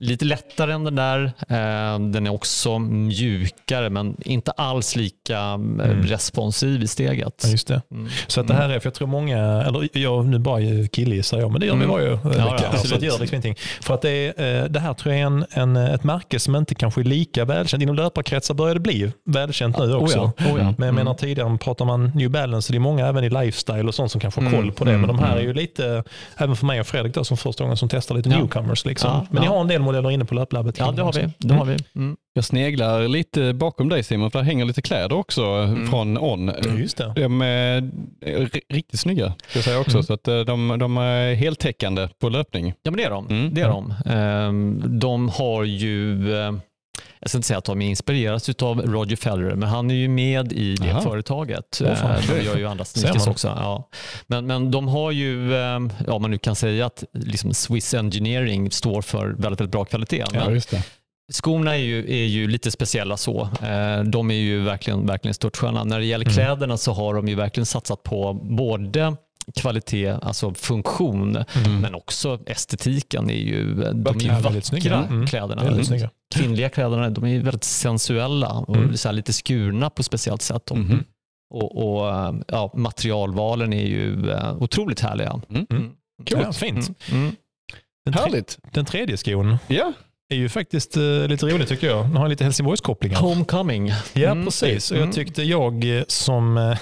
Lite lättare än den där. Eh, den är också mjukare men inte alls lika eh, Mm. responsiv i steget. Ja, just det. Mm. Så att det här är, för jag tror många, eller jag nu bara killgissar jag, men det gör vi Mm. varje ja, vecka. så absolut. det gör liksom ingenting. För att det, är, eh, det här tror jag är en, en, ett märke som inte kanske är lika välkänt. Inom löparkretsar börjar det bli välkänt nu också. Oh ja, oh ja. Men jag Mm. menar tidigare pratar man New Balance, så det är många även i lifestyle och sånt som kanske har Mm, koll på det. mm, Men de här är mm. ju lite, även för mig och Fredrik då, som första gången som testar lite Ja. newcomers. Liksom. Ja, Men ni ja. har en del modeller inne på löplabbet. Ja, det har vi. Det har vi. Mm. Jag sneglar lite bakom dig Simon, för där hänger lite kläder också Mm. från On. Ja, just det. De är ri- riktigt snygga, ska jag säga också. Mm. Så att eh, de, de är heltäckande på löpning. Ja, men det är de. Mm. Det är de. Ehm, de har ju, eh, jag ska inte säga att de är inspirerats av Roger Federer, men han är ju med i det Aha. företaget. Fan. Eh, de gör ju andra sneakers också. Ja. Men, men de har ju, eh, ja man nu kan säga att liksom Swiss Engineering står för väldigt, väldigt bra kvalitet. Men just det. Skorna är ju, är ju lite speciella så. Eh, De är ju verkligen, verkligen störtsköna. När det gäller Mm. kläderna så har de ju verkligen satsat på både kvalitet, alltså funktion, Mm. men också estetiken. Är ju, de är ju vackra snygga. Mm. kläderna. Snygga. Kvinnliga kläderna de är ju väldigt sensuella och Mm. så här lite skurna på ett speciellt sätt. Och, och eh, ja, materialvalen är ju eh, otroligt härliga. Mm. Mm. Ja, fint. Mm. Mm. Den, Härligt. den tredje skon Ja, är ju faktiskt eh, lite rolig tycker jag. Den har lite Helsingborgskopplingar. Homecoming. Ja, Mm. precis. Och Mm. jag tyckte jag eh, som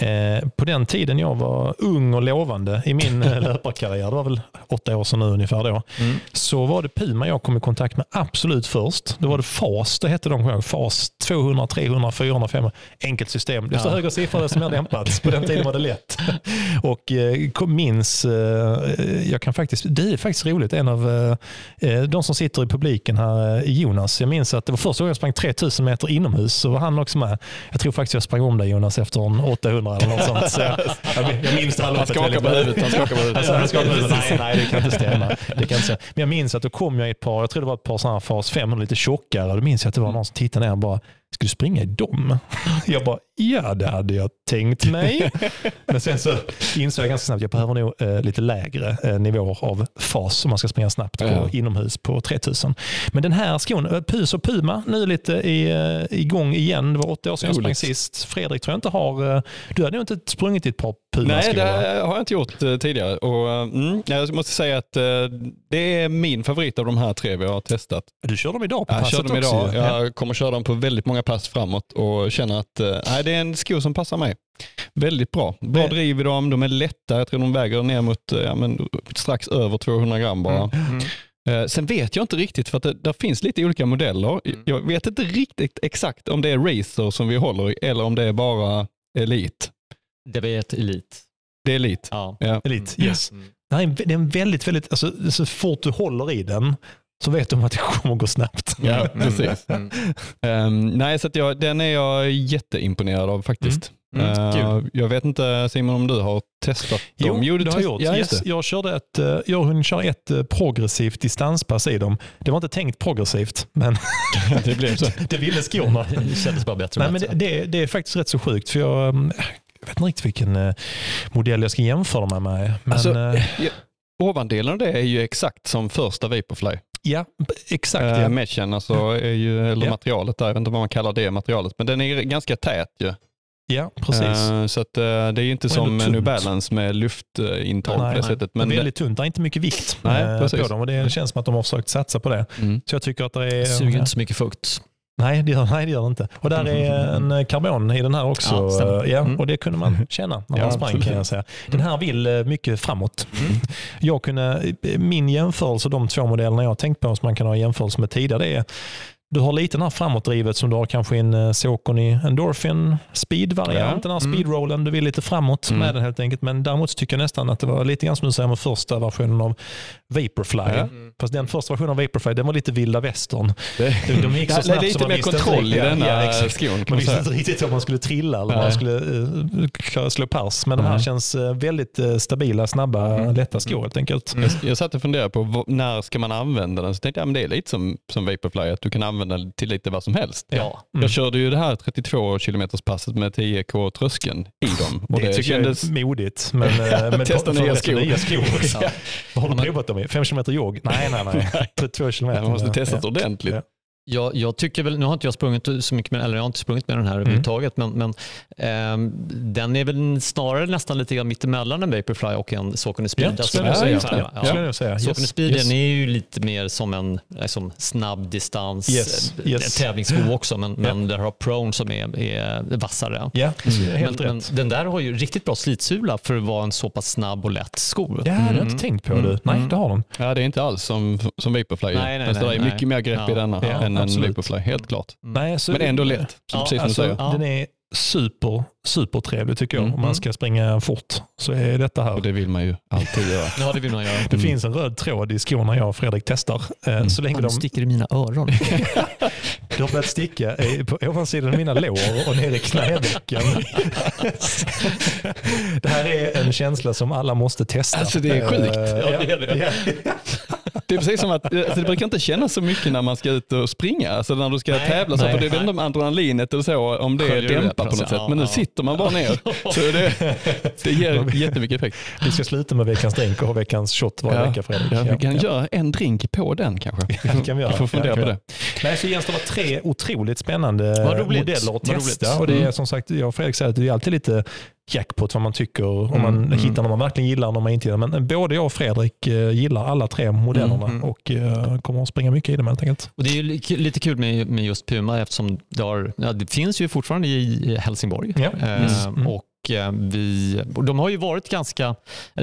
eh, på den tiden jag var ung och lovande i min eh, löparkarriär, det var väl åtta år sedan nu ungefär då, Mm. så var det Puma jag kom i kontakt med absolut först. Då var det FAS, det hette de. FAS 200, 300, 400, 500. Enkelt system. Desto Ja. högre siffror desto mer lämpat. På den tiden var det lätt. Och eh, minns, eh, jag kan faktiskt, det är faktiskt roligt, en av de som sitter i publiken här, Jonas, jag minns att det var första gången jag sprang 3000 meter inomhus, så var han också med. Jag tror faktiskt jag sprang om dig Jonas efter en 800 eller något sånt. Så jag, jag, minns det här han skakar på huvudet. Han skakar på huvudet. Alltså, han skakar på huvudet. nej, nej, det kan inte stämma. Det kan inte stämma. Men jag minns att då kom jag i ett par, jag tror det var ett par sådana här fas 500 lite tjockare. Då minns jag att det var någon som tittade ner och bara, ska du springa i dem? Jag bara, ja det hade jag tänkt mig. Men sen så insåg jag ganska snabbt att jag behöver nog eh, lite lägre eh, nivåer av fas om man ska springa snabbt på, Ja. inomhus på 3000. Men den här skon, eh, Pus och Puma, nu lite i, eh, igång igen. Det var åtta år sedan jag sprang sist. Fredrik tror jag inte har, eh, du hade nog inte sprungit i ett par Nej, Puma-skor? det va? har jag inte gjort eh, tidigare. Och, mm, jag måste säga att det är min favorit av de här tre vi har testat. Du kör dem idag på Jag passet kör dem också. idag. Ja. Jag kommer köra dem på väldigt många pass framåt och känner att eh, nej, det är en sko som passar mig. Väldigt bra. Bra Men- driv i dem, de är lätta. Jag tror de väger ner mot eh, ja, men, strax över 200 gram bara. Mm. Eh, Sen vet jag inte riktigt, för att det, där finns lite olika modeller. Mm. Jag vet inte riktigt exakt om det är Racer som vi håller i eller om det är bara Elite. Det var ett elit. Det är Elite. Ja. Ja. Elite, yes. Mm. Det är en, det är en väldigt, väldigt, alltså, så fort du håller i den så vet du att det kommer gå snabbt. Ja, precis. Mm. Ehm, nej, så att jag, den är jag jätteimponerad av faktiskt. Mm, kul. jag vet inte Simon om du har testat dem? Jo, du det har jag gjort. Ja, yes, jag, körde ett, eh, jag har hunnit köra ett eh, progressivt distanspass i dem. Det var inte tänkt progressivt, men det blev så. det ville skorna. Det kändes bara bättre Nej, men det, det, det är faktiskt rätt så sjukt, för jag, mm, jag vet inte riktigt vilken eh, modell jag ska jämföra mig med. Men, Alltså, ja, ovandelen av det är ju exakt som första Vaporfly. Ja, exakt. Uh, ja. meshen, alltså, är ju, eller Ja. materialet där, jag vet inte vad man kallar det materialet, men den är ganska tät ju. ja, precis. Eh, så att, eh, det är ju inte Och som New. Balance med luftintag på Nej, det nej. sättet. Men det är väldigt tunt, det är inte mycket vikt Nej, precis. på dem och det känns som att de har försökt satsa på det. mm. Så jag tycker att det är... Suger inte så mycket fukt. Nej det, gör, nej, det gör det inte. Och där är en eh, karbon i den här också. Ja, ja, Mm. och det kunde man känna när Ja, man sprang kan jag säga. Den här vill eh, mycket framåt. Jag kunde, min jämförelse, de två modellerna jag tänkt på som man kan ha jämförelse med tidigare, det är du har lite den här framåtdrivet som du har kanske i en eh, Saucony Endorphin speed-variant. Ja. Den här Mm. speedrollen, du vill lite framåt Mm. med den helt enkelt. Men däremot så tycker jag nästan att det var lite grann som du säger med första versionen av Vaporfly. Ja. Fast den första versionen av Vaporfly, den var lite vilda västern. det, De, gick så snabbt så lite man mer kontroll i riktigt- denna ja, skon. Man visste inte riktigt om man skulle trilla eller om man skulle uh, slå pass. Men de här Nej. känns eh, väldigt stabila, snabba, Mm. lätta skor helt enkelt. Jag, jag satt och funderade på när ska man använda den. Så tänkte jag men det är lite som, som Vaporfly, att du kan använda den till lite vad som helst. Ja. Mm. Jag körde ju det här 32 km passet med 10k tröskeln i dem. Och det, det, tycker kändes... jag är modigt. Men, eh, men Testa nya skor. nya skor. Ja. Vad har du provat dem i? Fem kilometer jogg? Nej, nej, nej. På två kilometer. Man måste testat Ja. ordentligt. Ja. Jag, jag tycker väl, nu har inte jag sprungit så mycket med, eller jag har inte sprungit med den här Mm. överhuvudtaget, men, men ehm, den är väl snarare nästan lite grann mittemellan en Vaporfly och en Saucony Speed. Ja, Alltså, jag Ja, säga. Ja, Ja. skulle jag nog säga. Saucony Yes, Speed yes. den är ju lite mer som en liksom, snabb distans Yes, eh, yes. tävlingssko också, men, men där har Prone som är, är vassare. Ja, helt men, rätt. men den där har ju riktigt bra slitsula för att vara en så pass snabb och lätt sko. Ja, det har jag Mm. inte tänkt på. Mm. Du. Nej, Mm. det har de. Ja, det är inte alls som, som Vaporfly. Nej, nej, alltså, nej, det är nej. mycket mer grepp Ja. i denna Ja, än absolut. en Vaporfly, helt klart. Nej, så, Men ändå lätt, Ja, precis som Alltså, du säger. Den är super, super trevlig tycker jag. Mm. Om man ska springa fort så är detta här. Och det vill man ju alltid göra. Ja, det vill man göra. Det Mm. finns en röd tråd i skorna jag och Fredrik testar. Eh, Så länge Fan, de, sticker i mina öron. de har börjat sticka på ovansidan av mina lår och ner i knävecken. det här är en känsla som alla måste testa. Alltså, det är sjukt. Eh, Ja, det är det. ja. Det är precis som att alltså, det brukar inte kännas så mycket när man ska ut och springa, alltså när du ska Nej, tävla, så, nej, för det är väl om adrenalinet eller så, om det du dämpar på något något sätt. Men nu Ja, ja. sitter man bara ner. Så det, det ger jättemycket effekt. Vi ska sluta med veckans drink och ha veckans shot varje Ja. vecka Fredrik. Ja, vi kan Ja. göra en drink på den kanske. det kan vi göra. får fundera Ja, på det. Nej, så Jens, det var tre otroligt spännande modeller att testa. Och det är som sagt, jag och Fredrik säger att det är alltid lite jackpot vad man tycker, om Mm, man mm. hittar någon man verkligen gillar och någon man inte gillar. Men både jag och Fredrik eh, gillar alla tre modellerna Mm, mm. och eh, kommer att springa mycket i dem helt enkelt. Och det är lite kul med, med just Puma eftersom det, har, ja, det finns ju fortfarande i Helsingborg. Ja. Eh. Mm. Och eh, vi, de har ju varit ganska,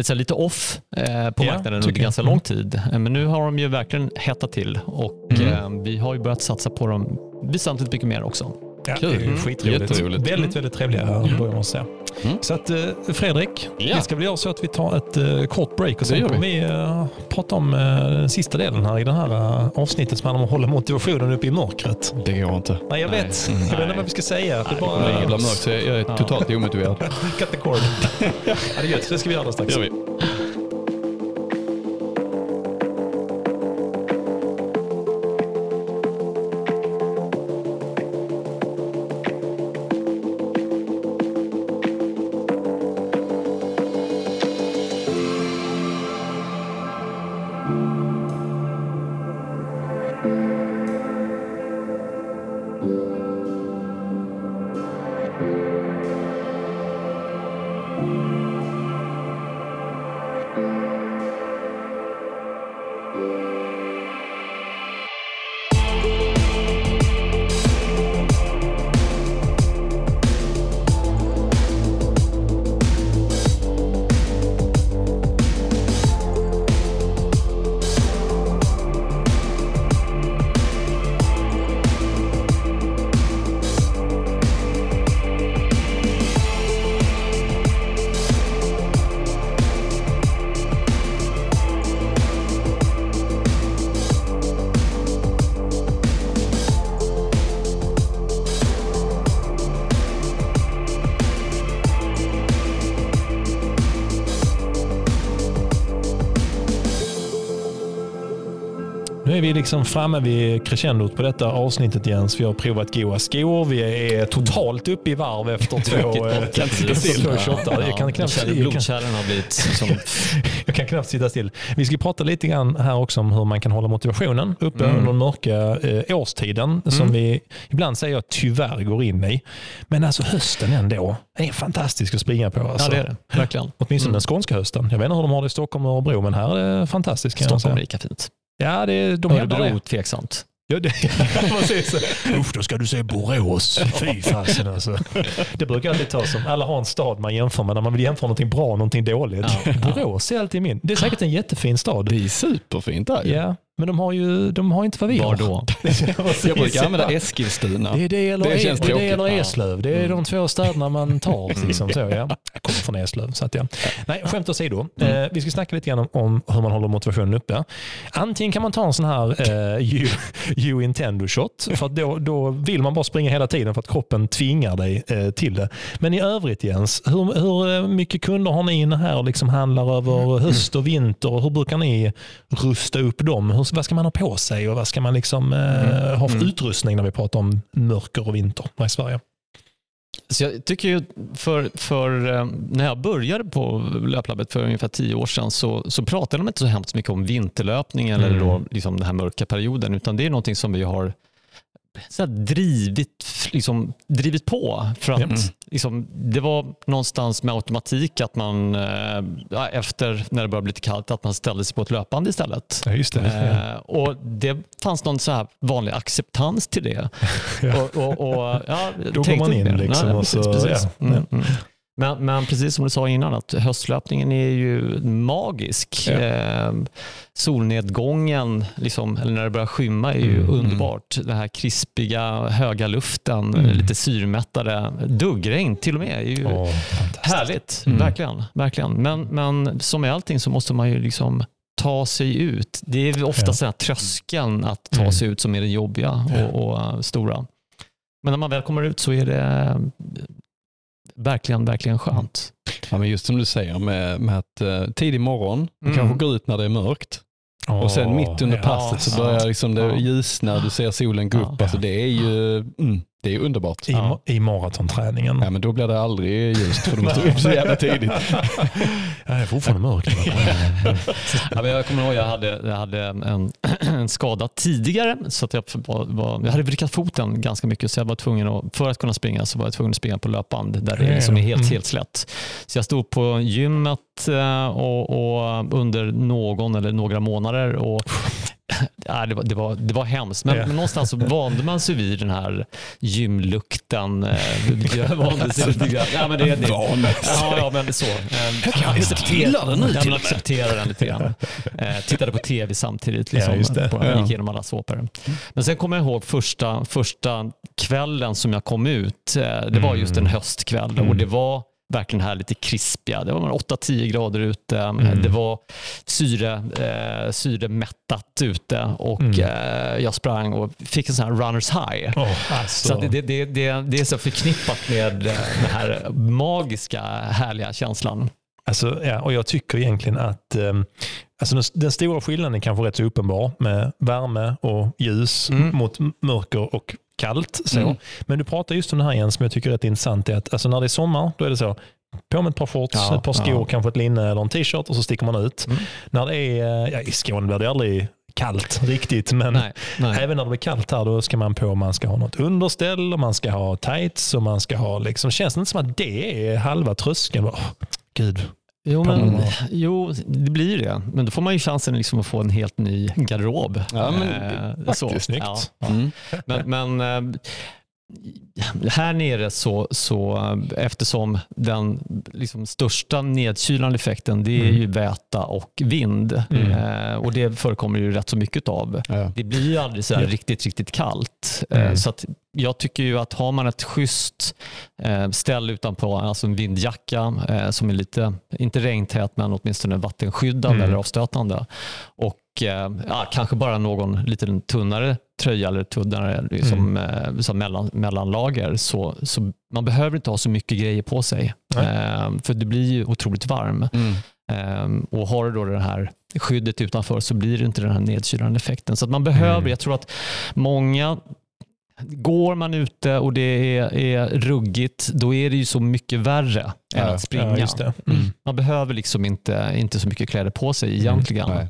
lite off på Ja, marknaden tycker under ganska Mm. lång tid. Men nu har de ju verkligen hettat till och Mm. vi har ju börjat satsa på dem väsentligt mycket mer också. Ja, Kul. det är Mm. skitroligt. Jätteroligt. Väldigt, väldigt trevliga måste jag säga. Mm. Så att, eh, Fredrik, Ja. vi ska väl göra så att vi tar ett eh, kort break och Det sen kommer vi uh, prata om eh, den sista delen här i det här eh, avsnittet som handlar om att hålla motivationen uppe i mörkret. Det går inte. Nej, jag Nej. vet. Mm. Jag vet inte Nej. vad vi ska säga. Det är Det bara... är himla mörkt jag är Ja. totalt omotiverad. Cut the cord. ja, det är gött. Det ska vi göra strax. gör vi. Liksom framme vid crescendot på detta avsnittet Jens. Vi har provat goa skor. Vi är totalt uppe i varv efter två, eh, Kan inte sitta still. två shottar. Jag kan knappt jag Blodkärlen har blivit som... jag kan knappt sitta still. Vi ska prata lite grann här också om hur man kan hålla motivationen uppe Mm. under den mörka eh, årstiden som vi ibland säger jag tyvärr går in i. Men alltså hösten ändå är fantastisk att springa på. Alltså. Ja, det är det. Verkligen. Åtminstone Mm. den skånska hösten. Jag vet inte hur de har det i Stockholm och Örebro, men här är det fantastiskt. Kan jag Stockholm är säga. lika fint. Ja, det, de hävdar det. Örebro tveksamt. Ja, det precis. Usch, då ska du se Borås. Fy fasen alltså. Det brukar alltid ta som, alla har en stad man jämför med när man vill jämföra någonting bra och någonting dåligt. Ja. Borås är alltid min. Det är säkert en jättefin stad. Det är superfint där ju. Ja, men de har ju de har inte vi Var då? Jag brukar använda Eskilstuna. Det är det eller, Det det känns är det eller. Eslöv. Det är de två städerna man tar. Liksom, så, ja. Jag kommer från Eslöv. Så att, ja. Nej, skämt åsido. Eh, vi ska snacka lite grann om, om hur man håller motivationen uppe. Antingen kan man ta en sån här eh, you, you Intendo shot. För då, då vill man bara springa hela tiden för att kroppen tvingar dig eh, till det. Men i övrigt Jens, hur, hur eh, mycket kunder har ni inne här och liksom handlar över höst och vinter? Hur brukar ni rusta upp dem? Hur, vad ska man ha på sig och vad ska man liksom, eh, ha för utrustning när vi pratar om mörker och vinter här i Sverige? Så jag tycker ju för, för eh, när jag började på löplabbet för ungefär tio år sedan så, så pratade de inte så hemskt mycket om vinterlöpning eller Mm. då liksom den här mörka perioden utan det är någonting som vi har så här drivit, liksom, drivit på. För att Mm. liksom, det var någonstans med automatik att man eh, efter när det började bli lite kallt att man ställde sig på ett löpande istället. Ja, just det. Eh, och Det fanns någon så här vanlig acceptans till det. Ja. Och, och, och, ja, Då går man in liksom Nej, precis, precis. ja. Mm, mm. Men, men precis som du sa innan, att höstlöpningen är ju magisk. Ja. Eh, solnedgången, liksom, eller när det börjar skymma, är ju Mm, underbart. Den här krispiga, höga luften, Mm. lite syrmättade. Duggregn till och med är ju fantastiskt. härligt. Mm. Verkligen. verkligen. Men, men som med allting så måste man ju liksom ta sig ut. Det är ofta Ja. den här tröskeln att ta Mm. sig ut som är det jobbiga och, och stora. Men när man väl kommer ut så är det verkligen, verkligen skönt. Ja, men just som du säger med, med att uh, tidig morgon, Mm. kanske gå ut när det är mörkt och sen mitt under ja, passet så börjar liksom det Ja. ljusna, du ser solen gå Ja. upp. Alltså det är ju mm, det är underbart. I, Ja. I maratonträningen. Ja, men då blir det aldrig ljust för du måste upp så jävla tidigt. Ja, det är fortfarande mörkt. Ja, men jag kommer ihåg jag hade, jag hade en, en skada tidigare. Så att jag, var, var, jag hade vrickat foten ganska mycket så jag var tvungen att, för att kunna springa så var jag tvungen att springa på löpband där det liksom är helt, Mm. helt slätt. Så jag stod på gymmet eh, och, och under någon eller några månader och Ja, det, var, det, var, det var hemskt, men, Ja. men någonstans så vande man sig vid den här gymlukten. eh, Jag vande sig lite grann. Ja, men det, det, Ja, ja, men så. Eh, acceptera den nu ja, till men och med. acceptera den lite grann. Eh, tittade på tv samtidigt. Ja, Liksom, det. På, Ja. gick igenom alla såpor. Men sen kommer jag ihåg första, första kvällen som jag kom ut. Det var just en höstkväll Mm. och det var verkligen här lite krispiga. Det var 8-10 grader ute. Mm. Det var syre, eh, syremättat ute och Mm. eh, jag sprang och fick en sån här runners high. Oh, alltså. Så det, det, det, det, är så förknippat med eh, den här magiska, härliga känslan. Alltså, ja, och jag tycker egentligen att um, alltså den, den stora skillnaden är kanske rätt så uppenbar med värme och ljus Mm. mot mörker och kallt. Så. Mm. Men du pratar just om det här igen som jag tycker är rätt intressant. Är att, alltså när det är sommar, då är det så. På med ett par shorts, Ja, ett par skor, ja. kanske ett linne eller en t-shirt och så sticker man ut. Mm. När det är, ja, I Skåne blir det aldrig kallt riktigt, men Nej, nej. Även när det blir kallt här då ska man på man ska ha något underställ och man ska ha tights och man ska ha liksom, känns det inte som att det är halva tröskeln? Åh, Gud. Jo, men, jo, det blir det. Men då får man ju chansen liksom att få en helt ny garderob. Ja, men Eh, faktiskt. Snyggt. Ja. Mm. Men, men eh, här nere så, så eh, eftersom den liksom största nedkylande effekten det är Mm. ju väta och vind. Mm. Eh, och det förekommer ju rätt så mycket av. Ja. Det blir ju aldrig så här Ja. riktigt, riktigt kallt. Eh, Mm. Så att jag tycker ju att har man ett schysst eh, ställ utanpå, alltså en vindjacka eh, som är lite, inte regntät men åtminstone vattenskyddande Mm. eller avstötande och eh, ja, kanske bara någon lite tunnare tröja eller tunnare liksom, Mm. eh, som mellan, mellanlager så, så man behöver inte ha så mycket grejer på sig. Eh, för det blir ju otroligt varm. Mm. Och har du då det här skyddet utanför så blir det inte den här nedkylande effekten. Så att man behöver, Mm. jag tror att många Går man ute och det är, är ruggigt, då är det ju så mycket värre än Ja, att springa. Ja, just det. Mm. Man behöver liksom inte, inte så mycket kläder på sig egentligen. Nej.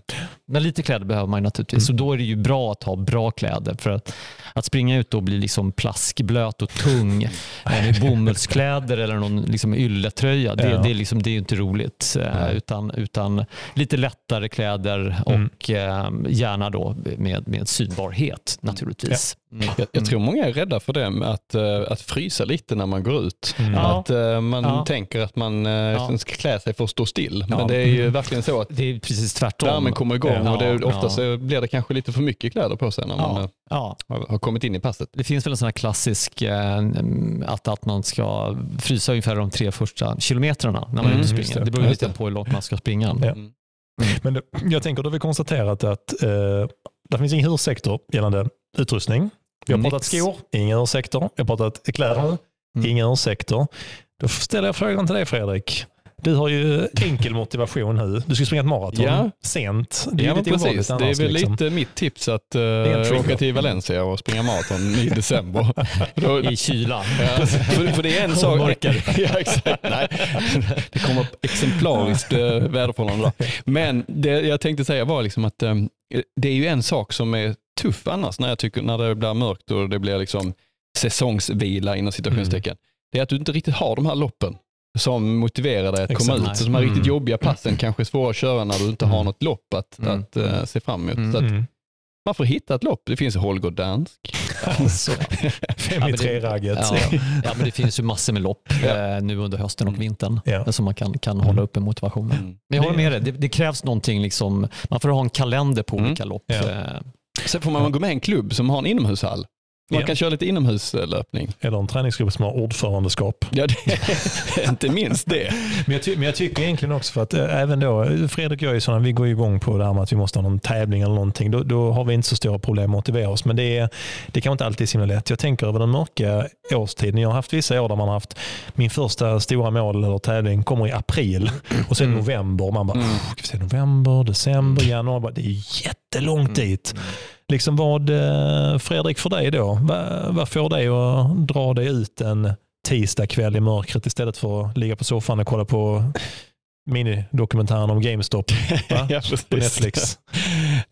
Men lite kläder behöver man naturligtvis. Mm. Så då är det ju bra att ha bra kläder. För att, att springa ut och bli liksom plaskblöt och tung eh, med bomullskläder eller någon liksom ylletröja, det, Ja. det, är liksom, det är inte roligt. Eh. Utan, utan lite lättare kläder Mm. och eh, gärna då med, med synbarhet naturligtvis. Mm. Jag, jag tror många är rädda för det, med att, att frysa lite när man går ut. Mm. Att man Ja. Tänker att man eh, ska klä sig för att stå still. Ja. Men det är ju Mm. verkligen så att Det är precis tvärtom. värmen kommer igång Ja, och det, ja. ofta så blir det kanske lite för mycket kläder på sig när man Ja, eh, ja. har, kommit in i passet. Det finns väl en sån här klassisk eh, att, att man ska frysa ungefär de tre första kilometrarna när man Mm, springer. det. Det beror lite på hur långt man ska springa. Ja. Mm. Men det, jag tänker, då har vi konstaterat att eh, det finns ingen ursäkter gällande utrustning. Vi har Nix. pratat skor, ingen ursäkter. Vi har pratat kläder, Mm. inga ursäkter. Då ställer jag frågan till dig Fredrik. Du har ju enkel motivation nu. Du ska springa ett maraton Ja. sent. Det är Ja, lite precis. Det är väl liksom. lite mitt tips att uh, åka till Valencia och springa maraton i december. Då, I kylan. Ja, för, för det är en sak. Ja, exakt. Nej. Det kommer exemplariskt äh, väderförhållande. då. Men det jag tänkte säga var liksom att eh, det är ju en sak som är tuff annars när jag tycker när det blir mörkt och det blir liksom säsongsvila inom citationstecken. Det är att du inte riktigt har de här loppen som motiverar dig att komma Exakt. ut. Så de här Mm. riktigt jobbiga passen kanske är svåra att köra när du inte har Mm. något lopp att, Mm. att eh, se fram emot. Mm. Så att Mm. man får hitta ett lopp. Det finns Holgårdansk. Alltså, Fem Ja, i men det- tre-ragget. ja, ja, men det finns ju massor med lopp eh, nu under hösten och vintern Ja. som man kan, kan hålla uppe motivationen. Mm. Men jag håller Det- med dig, det, det krävs någonting, liksom, man får ha en kalender på Mm. olika lopp. Ja. Eh, Sen får man gå med i en klubb som har en inomhushall. Man kan köra lite inomhuslöpning. Eller en träningsgrupp som har ordförandeskap. Ja, det inte minst det. Men jag, ty- men jag tycker egentligen också för att äh, även då, Fredrik och jag är sådana, vi går igång på det här med att vi måste ha någon tävling eller någonting. Då, då har vi inte så stora problem att motivera oss. Men det, är, det kan inte alltid är så himla lätt. Jag tänker över den mörka årstiden. Jag har haft vissa år där man har haft min första stora mål eller tävling kommer i april och sen Mm. november. Man bara, Mm. "Pff, ska vi se, november, december, januari. Bara, Det är jättelångt dit. Liksom vad, eh, Fredrik, för dig då? Vad, vad får dig att dra dig ut en tisdag kväll i mörkret istället för att ligga på soffan och kolla på minidokumentären om GameStop? Ja, på. Netflix?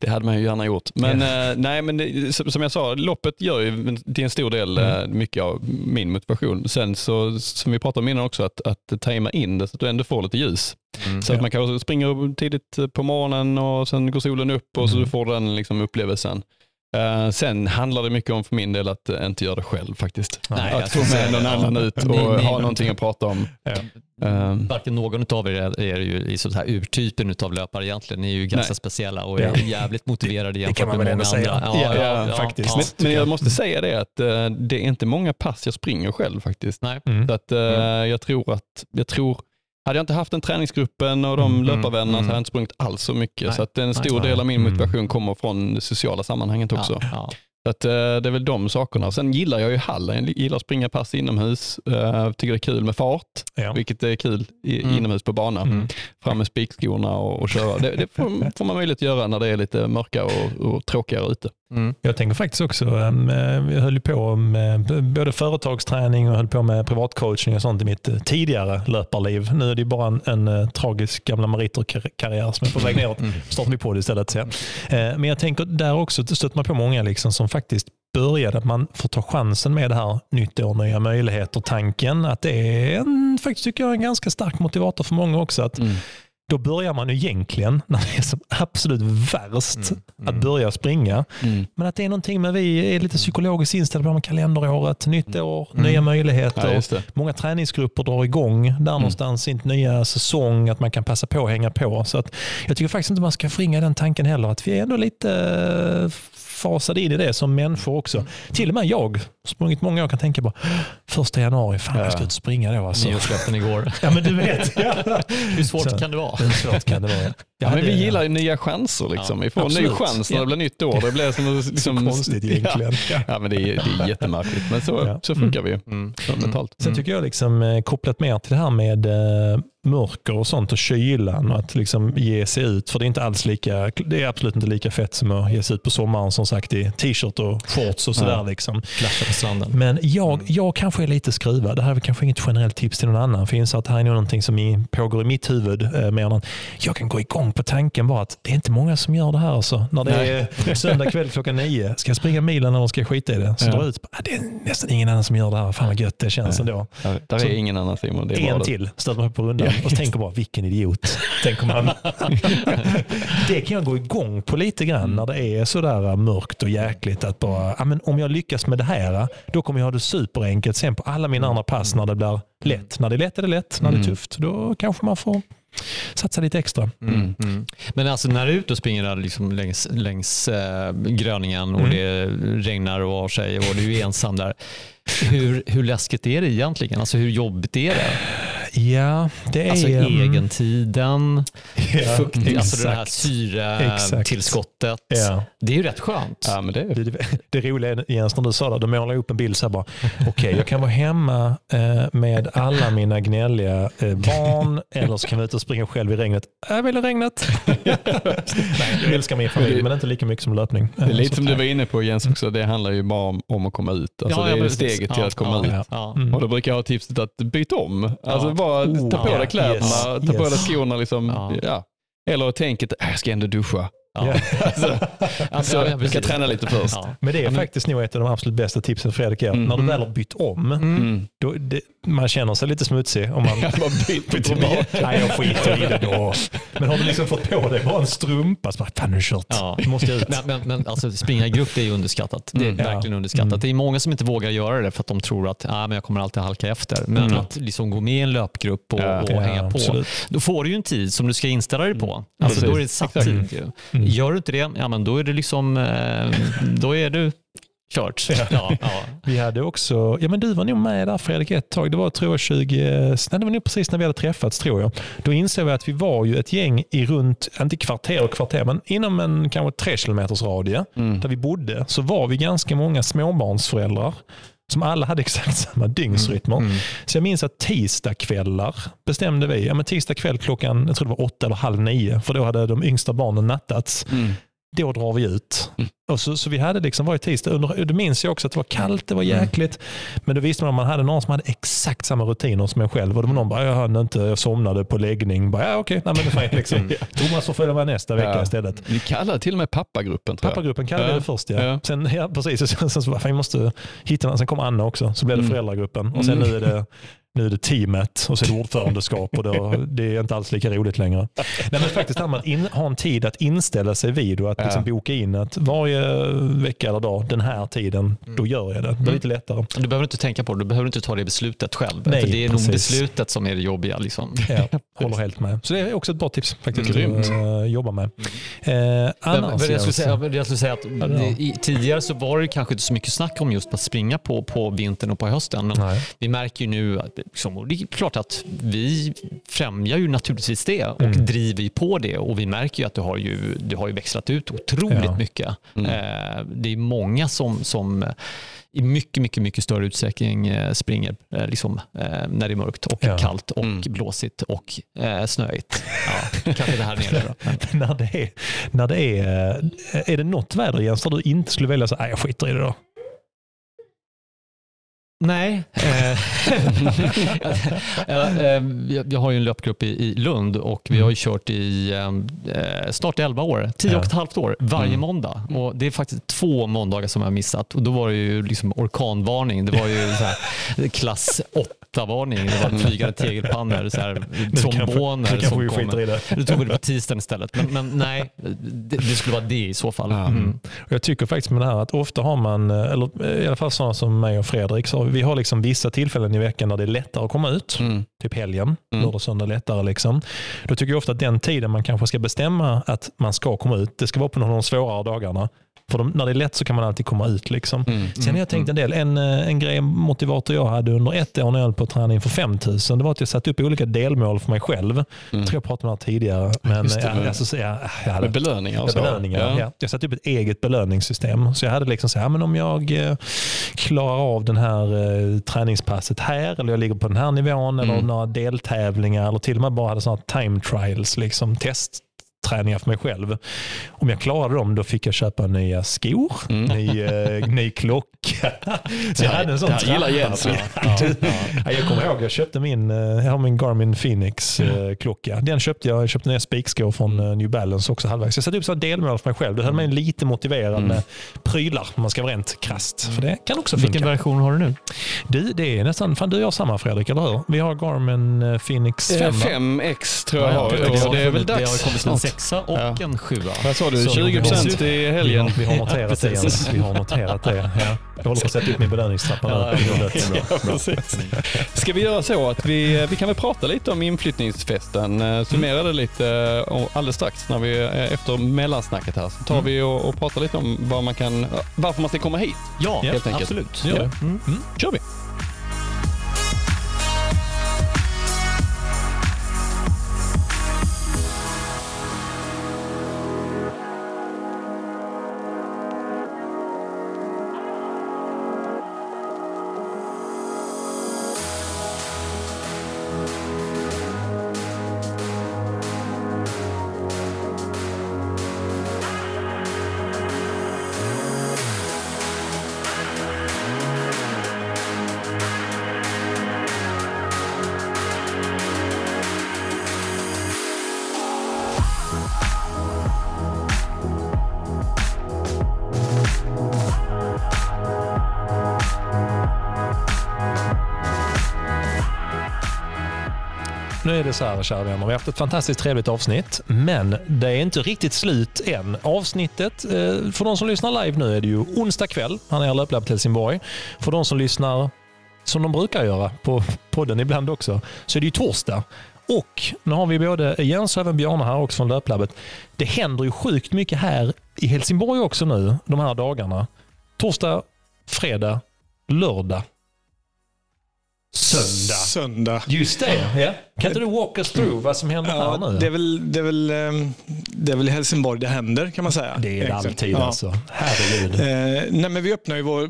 Det hade man ju gärna gjort. Men, eh, nej, men det, som jag sa, loppet gör ju till en stor del Mm. eh, mycket av min motivation. Sen så, som vi pratade om innan också, att, att tajma in det så att du ändå får lite ljus. Mm. Så att man kanske springer tidigt på morgonen och sen går solen upp och så Mm. du får den liksom upplevelsen. Eh, sen handlar det mycket om för min del att eh, inte göra det själv faktiskt. Nej, att få skulle med någon ja. annan ut och ha någonting att prata om. Ja. Ehm, Varken någon av er är, är ju i sånt här urtypen av löpare egentligen. Ni är ju ganska Nej. speciella och Ja. är jävligt motiverade jämfört kan man med många andra. säga. Ja, ja, faktiskt. Men, men jag måste säga det att eh, det är inte många pass jag springer själv faktiskt. Nej. Mm. Så att, eh, jag tror att, jag tror, hade jag inte haft den träningsgruppen och de Mm, löparvännerna mm. så hade jag inte sprungit alls så mycket. Nej. Så att en stor Nej. del av min Mm. motivation kommer från det sociala sammanhanget också. Ja, ja. Så att, eh, det är väl de sakerna. Sen gillar jag ju hallen, jag gillar att springa pass inomhus, uh, tycker det är kul med fart, Ja. vilket är kul Mm. inomhus på bana. Mm. Fram med spikskorna och, och köra. Det, det får, får man möjlighet att göra när det är lite mörkare och, och tråkigare ute. Mm. Jag tänker faktiskt också, um, jag höll på med både företagsträning och höll på med privatcoaching och sånt i mitt eh, tidigare löparliv. Nu är det bara en, en eh, tragisk gamla meriterkarriär som är på väg neråt. Mm. startar vi på det istället. Så. Eh, Men jag tänker där också stöter man på många liksom som faktiskt började att man får ta chansen med det här nytt år, nya möjligheter-tanken. Att det är en, faktiskt tycker jag en ganska stark motivator för många också. Att då börjar man egentligen, när det är som absolut värst, Mm. att börja springa. Men att det är någonting med vi är lite psykologiskt inställda på kalenderåret, nytt år, Mm. nya Ja, möjligheter. det. Många träningsgrupper drar igång där någonstans i nya säsong, att man kan passa på att hänga på. Så att jag tycker faktiskt inte man ska förringa den tanken heller, att vi är ändå lite eh, fasade in i det som människor också. Till och med jag, sprungit många år, kan tänka på första januari, fan jag ska ut och springa då. Alltså. Nyårslöften igår. Ja men du vet. Ja. Hur svårt Så. kan det vara? Hur svårt kan det vara? Ja, men vi gillar ju nya chanser. Liksom. vi får en ny chans när Ja. det blir nytt år. Det blir som, liksom, Så konstigt egentligen. Ja, ja men det är, det är jättemärkligt. Men så, Ja. så funkar vi ju Mm. mentalt. Sen tycker jag liksom, eh, kopplat mer till det här med eh, mörker och sånt och kylan och att liksom ge sig ut. För det är inte alls lika, det är absolut inte lika fett som att ge sig ut på sommaren som sagt i t-shirt och shorts och sådär. Ja. Liksom. Flasha på stranden. Men jag, jag kanske är lite skruvad. Det här är kanske inget generellt tips till någon annan. För jag inser att det här är någonting som i, pågår i mitt huvud. Eh, mer än jag kan gå igång på tanken bara att det är inte många som gör det här. Alltså. När det Nej. är söndag kväll klockan nio. Ska jag springa milen eller ska jag skita i det? Så Ja. drar ut. Ah, det är nästan ingen annan som gör det här. Fan vad gött det känns Nej. ändå. Ja, där Så- är ingen annan Simon. Det En till stöter man på rundan och tänker bara vilken idiot. Tänker man. det kan jag gå igång på lite grann Mm. när det är sådär mörkt och jäkligt. Att bara, ja, men om jag lyckas med det här, då kommer jag ha det superenkelt sen på alla mina andra pass när det blir lätt. När det är lätt är det lätt, när det är Mm. tufft då kanske man får satsa lite extra. Mm. Mm. Men alltså när du är ute och springer liksom längs, längs eh, gröningen och Mm. det regnar och har sig och du är ensam där. Hur, hur läskigt är det egentligen? Alltså hur jobbigt är det? Ja, det är... Alltså mm, egentiden, ja, fukt, alltså det här exakt. syretillskottet. Ja. Det är ju rätt skönt. Ja, men det är Det, det, roliga är Jens när du sa det, då målar jag upp en bild så här bara, okej jag kan vara hemma eh, med alla mina gnälliga eh, barn eller så kan jag ut och springa själv i regnet. Jag vill i regnet. Nej, jag älskar min familj men inte lika mycket som löpning. Det är lite Så- som du var inne på Jens också, det handlar ju bara om, om att komma ut. Alltså Ja, det är steget till Ja, att komma ja, ut. Ja. Mm. Och då brukar jag ha tipset att byta om. Alltså Ja. Bara Oh, ta på dig kläderna, Yes, ta på dig skorna. Liksom, Ja. ja. Eller tänket, "Äh, jag ska ändå duscha. Ja. Alltså, Ja, så ja, jag ska träna lite först. Ja. Men det är Ja, men- faktiskt nog ett av de absolut bästa tipsen Fredrik ger. Mm. När du väl har bytt om, Mm. då, det, man känner sig lite smutsig. Om man bara byter tillbaka. Nej, jag skiter i det då. Men har du liksom fått på dig bara en strumpa, så bara, fan nu kört. Ja. Nu måste jag ut. Men, men, men alltså, springa i grupp är ju underskattat. Det är Mm. verkligen Ja. underskattat. Mm. Det är många som inte vågar göra det för att de tror att ah, men jag kommer alltid halka efter. Men Mm. att liksom gå med i en löpgrupp och, Ja. och Ja, hänga på. absolut. Då får du ju en tid som du ska inställa dig på. Mm. Alltså, Precis. då är det ett satt tid. Mm. Gör du inte det, ja, men då är det liksom, eh, då är du kört. Ja. Ja, ja. Vi hade också, ja men du var nog med där Fredrik ett tag. Det var tror jag 20, nej, det var nog precis när vi hade träffats tror jag. Då insåg vi att vi var ju ett gäng i runt, inte kvarter och kvarter, men inom en kanske tre kilometers radie Mm. där vi bodde så var vi ganska många småbarnsföräldrar som alla hade exakt samma dygnsrytmer. Mm. Så jag minns att tisdagskvällar bestämde vi, ja men tisdag kväll klockan, jag tror det var åtta eller halv nio, för då hade de yngsta barnen nattats. Mm. Då drar vi ut. Mm. Och så, så vi hade liksom varje tisdag, under, då minns jag också att det var kallt, det var jäkligt. Men då visste man att man hade någon som hade exakt samma rutiner som en själv. Och det var någon bara, jag hann inte, jag somnade på läggning. Bara, ja okej, nej, men det. Liksom. Thomas får följa med nästa vecka Ja. istället. Vi kallar till och med pappagruppen tror jag. Pappagruppen kallade Ja. det först. Ja. Ja. Sen, ja, precis. Sen, sen så bara, fan, vi måste hitta någon. Sen kom Anna också, så blev det Mm. föräldragruppen. Och sen Mm. nu är det nu är det teamet och så är det ordförandeskap och då, det är inte alls lika roligt längre. Nej, men faktiskt att in, ha en tid att inställa sig vid och att Ja. liksom boka in att varje vecka eller dag, den här tiden, då gör jag det. Det är lite lättare. Du behöver inte tänka på det, du behöver inte ta det beslutet själv. Nej, för det är precis. nog beslutet som är det jobbiga. Liksom. Ja, håller helt med. Så det är också ett bra tips faktiskt Grymt. att äh, jobba med. Eh, Men, annars, men jag, skulle säga, jag skulle säga att det det, tidigare så var det kanske inte så mycket snack om just att springa på, på vintern och på hösten. Men Nej. vi märker ju nu att liksom, och det är klart att vi främjar ju naturligtvis det och Mm. driver ju på det och vi märker ju att det har ju, det har ju växlat ut otroligt Ja. mycket. Mm. Eh, det är många som, som i mycket, mycket, mycket större utsträckning eh, springer eh, liksom, eh, när det är mörkt och Ja. kallt och Mm. blåsigt och eh, snöigt. Ja, kanske det här nere då. När det är, när det är, är det något väder Jens där du inte skulle välja så, nej jag skiter i det då. Nej. Eh, ja, eh, jag jag har ju en löpgrupp i, Lund och vi har ju kört i eh, snart 11 år, 10 och ett halvt år varje Mm. måndag. Och det är faktiskt två måndagar som jag har missat och då var det ju liksom orkanvarning. Det var ju så här, klass 8-varning. Det var flygande tegelpannor, så här, tromboner som i det. Tog vi det på tisdagen istället. Men, men nej, det, det skulle vara det i så fall. Mm. Jag tycker faktiskt med det här att ofta har man, eh, eller i alla fall sådana som mig och Fredrik, så vi har liksom vissa tillfällen i veckan där det är lättare att komma ut. Mm. Typ helgen, Mm. lördag, söndag lättare. Liksom. Då tycker jag ofta att den tiden man kanske ska bestämma att man ska komma ut, det ska vara på någon av de svårare dagarna. För de, när det är lätt så kan man alltid komma ut. Liksom. Mm. Sen har jag tänkt en del. En, eh, en grej, motivator jag hade under ett år när jag höll på att träna inför 5000, det var att jag satte upp olika delmål för mig själv. Jag tror jag pratade om det här tidigare. Men det, jag, med- alltså, så jag, jag hade, Med belöningar och så. belöningar. Ja. Ja. Jag satte upp ett eget belöningssystem. Så jag hade liksom så här, men om jag eh, klarar av den här eh, träningspasset här, eller jag ligger på den här nivån, eller Mm. några deltävlingar, eller till och med bara hade sådana time trials, liksom testträningar för mig själv. Om jag klarade dem, då fick jag köpa nya skor, Mm. ny, eh, ny klocka. Så jag hade en sån det här gillar. Jens. Ja, Ja, jag kommer ihåg, jag köpte min, eh, jag har min Garmin Phoenix eh, klocka. Den köpte jag, jag köpte nya spikskor från eh, New Balance också halvvägs. Jag satte upp sådana delmål för mig själv. Det höll mig lite motiverad Mm. med prylar, om man ska vara rent krasst. För det kan också Vilken version har du nu? Du, det är nästan, fan du och jag samma Fredrik, eller hur? Vi har Garmin Phoenix 5. Eh, va? 5X tror jag Ja, har. det är väl Det har dags kommit snart. Sexa och Ja. en sjua. Vad sa du? Så, 20% i Vi har, helgen. vi har noterat det. Jens. Vi har noterat det. Ja. Jag håller på att sätta upp min belöningstrappa Ja, nu. ja, bra. Ja. Ska vi göra så att vi, vi kan väl prata lite om inflyttningsfesten, eh, summera det lite eh, alldeles strax när vi, eh, efter mellansnacket här, så tar Mm. vi och, och pratar lite om vad man kan, varför man ska komma hit. Ja, Helt enkelt. absolut. Gör det. Mm. kör vi. Så här, kära vänner. Vi har haft ett fantastiskt trevligt avsnitt, men det är inte riktigt slut än. Avsnittet, eh, för de som lyssnar live nu är det ju onsdag kväll. Han är Löplabb till Helsingborg. För de som lyssnar som de brukar göra på podden ibland också, så är det ju torsdag. Och nu har vi både Jens och även Bjarne här också från Löplabbet. Det händer ju sjukt mycket här i Helsingborg också nu, de här dagarna. Torsdag, fredag, lördag, söndag. Söndag. Just det. Ja. Kan inte du walk us through vad som händer Ja, här nu? det, är väl, det, är väl, ehm, det är väl Helsingborg det händer kan man säga. Det är det Egentligen. alltid Ja. alltså. Herregud. Eh, nej, men vi öppnar ju vår,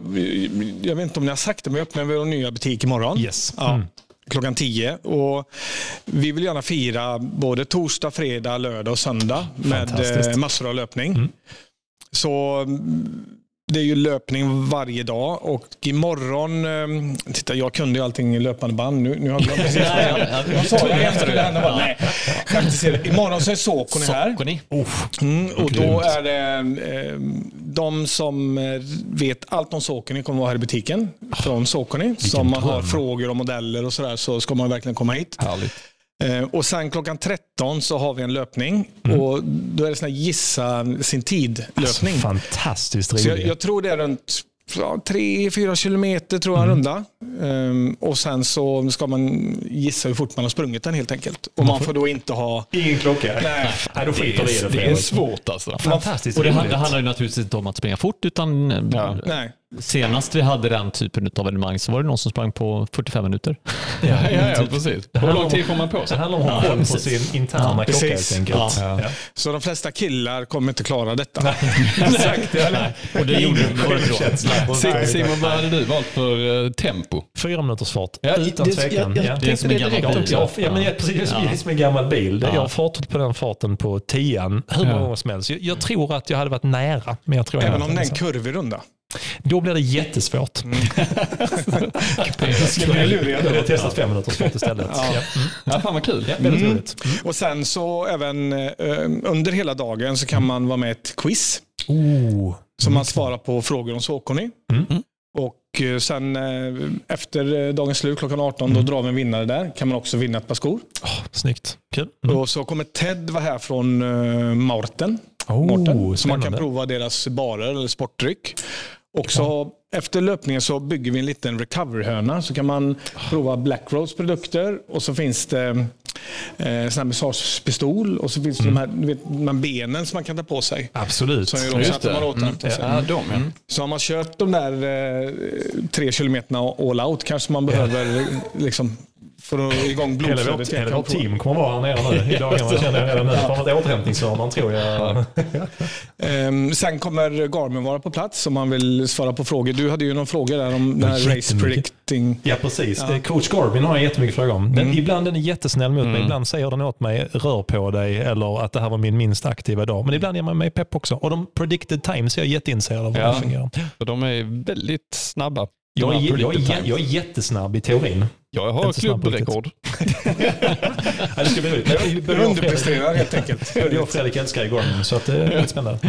jag vet inte om ni har sagt det, men vi öppnar vår nya butik imorgon. Yes. Ja, Mm. Klockan 10. Och vi vill gärna fira både torsdag, fredag, lördag och söndag med eh, massor av löpning. Mm. Så det är ju löpning varje dag och imorgon, eh, titta jag kunde ju allting i löpande band. Nu, nu har jag glömt precis vad jag jag sa bara, Nej. Imorgon så är Sokoni här. Sockerni. Mm, och då är det eh, de som eh, vet allt om Sokoni kommer vara här i butiken. Från Sokoni. Som man har frågor om modeller och sådär så ska man verkligen komma hit. Härligt. Eh, och sen klockan 13 så har vi en löpning. Mm. Och då är det sån här gissa sin tid-löpning. Alltså, fantastiskt så jag, jag tror det är runt ja, 3-4 kilometer tror jag Mm. runda. Ehm, och sen så ska man gissa hur fort man har sprungit den helt enkelt. Och man får då inte ha... Ingen klocka. Nej, Nej, då skiter vi i det. Det är svårt alltså. Fantastiskt Och det, det handlar ju naturligtvis inte om att springa fort utan Ja. nej. Senast vi hade den typen av evenemang så var det någon som sprang på 45 minuter. Ja, ja, ja precis. Hur lång tid får man på Det sig? handlar om att koll på sin interna klocka precis. helt enkelt. Ja. Ja. Så de flesta killar kommer inte klara detta. Exakt. Och det gjorde det det. Si- Simon, vad hade du valt för eh, tempo? Fyra minuters fart. Ja, Utan det- tvekan. jag- jag Ja. tänkte som en det gammal bil. Ja, ja, men jag, precis, det är som en gammal bil. Jag har fartat på den farten på tian hur många Ja. gånger som helst. Jag, jag tror att jag hade varit nära, men jag tror Även om det är en kurvig runda. Då blir det jättesvårt. Skulle bli luriga Jag då. har testat fem minuters fart istället. Ja. Ja. Mm. Ja, fan vad kul. Ja, väldigt Mm. roligt. Och sen så även eh, under hela dagen så kan man vara med i ett quiz. Oh. Så man svarar på frågor om Saucony. Mm. Och eh, sen eh, efter dagens slut klockan 18 då drar vi en vinnare där. Kan man också vinna ett par skor. Oh, snyggt. Kul. Mm. Och så kommer Ted vara här från Morten. Oh, Morten. Så man kan prova deras barer eller sportdryck. Och så efter löpningen så bygger vi en liten recovery-hörna. Så kan man prova Black Rose produkter och så finns det eh, sån här massagepistol och så finns det de här du vet, de här benen som man kan ta på sig. Absolut. Som också Just att har återhämtat sig. Ja, de ja. Så har man kört de där eh, tre kilometerna all out kanske man behöver eh, liksom, få igång Hela blodflödet. vårt, hela vårt team kommer vara här nere nu i dagarna känner jag redan nu. Får ett återhämtningshörnan tror jag. Ehm, sen kommer Garmin vara på plats om man vill svara på frågor. Du hade ju någon fråga där om den här race predicting. Ja, precis. Coach Garvin har jag jättemycket frågor om. Den, Mm. Ibland är den jättesnäll mot mig. Ibland säger den åt mig, rör på dig eller att det här var min minst aktiva dag. Men ibland ger man mig pepp också. Och de predicted times är jag jätteintresserad av hur Ja. det fungerar. För de är väldigt snabba. Jag är, jag, är, jag är jättesnabb i teorin. Jag har klubbrekord. Ja, det ska bli roligt. Underpresterar helt enkelt. jag och Fredrik älskar Garmin, så att det är väldigt spännande.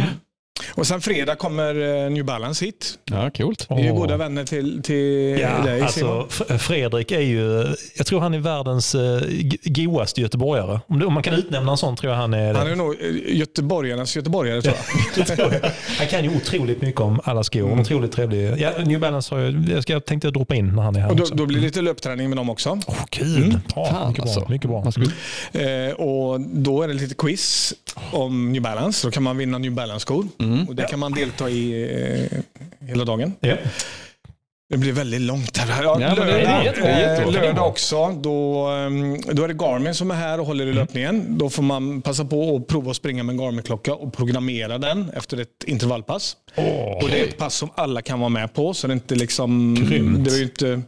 Och sen fredag kommer eh, New Balance hit. Ja, coolt. Vi är ju Åh. goda vänner till, till Ja, dig Simon. alltså, Fredrik är ju, jag tror han är världens eh, g- godaste göteborgare. Om, man kan utnämna en sån tror jag han är det. Han är nog eh, göteborgarnas göteborgare tror jag. Han kan ju otroligt mycket om alla skor. Mm. Otroligt trevlig. Ja, New Balance har jag, jag, ska, jag tänkte droppa in när han är här Och då, också. då blir det lite löpträning med dem också. Åh, kul! Ja, Fan, mycket bra. alltså. Mycket bra. Skulle- Eh, och då är det lite quiz om New Balance. Då kan man vinna New Balance-skor. Och det kan man delta i eh, hela dagen. Ja. Det blir väldigt långt här. Ja, Ja, men det är lördag, jättebra, eh, jättebra. lördag också. Då, ehm, då är det Garmin som är här och håller i löpningen. Då får man passa på att prova att springa med en Garmin-klocka och programmera den efter ett intervallpass. Åh, Och det är ett pass som alla kan vara med på. Så det är inte liksom... Grymt. Det är inte, eh,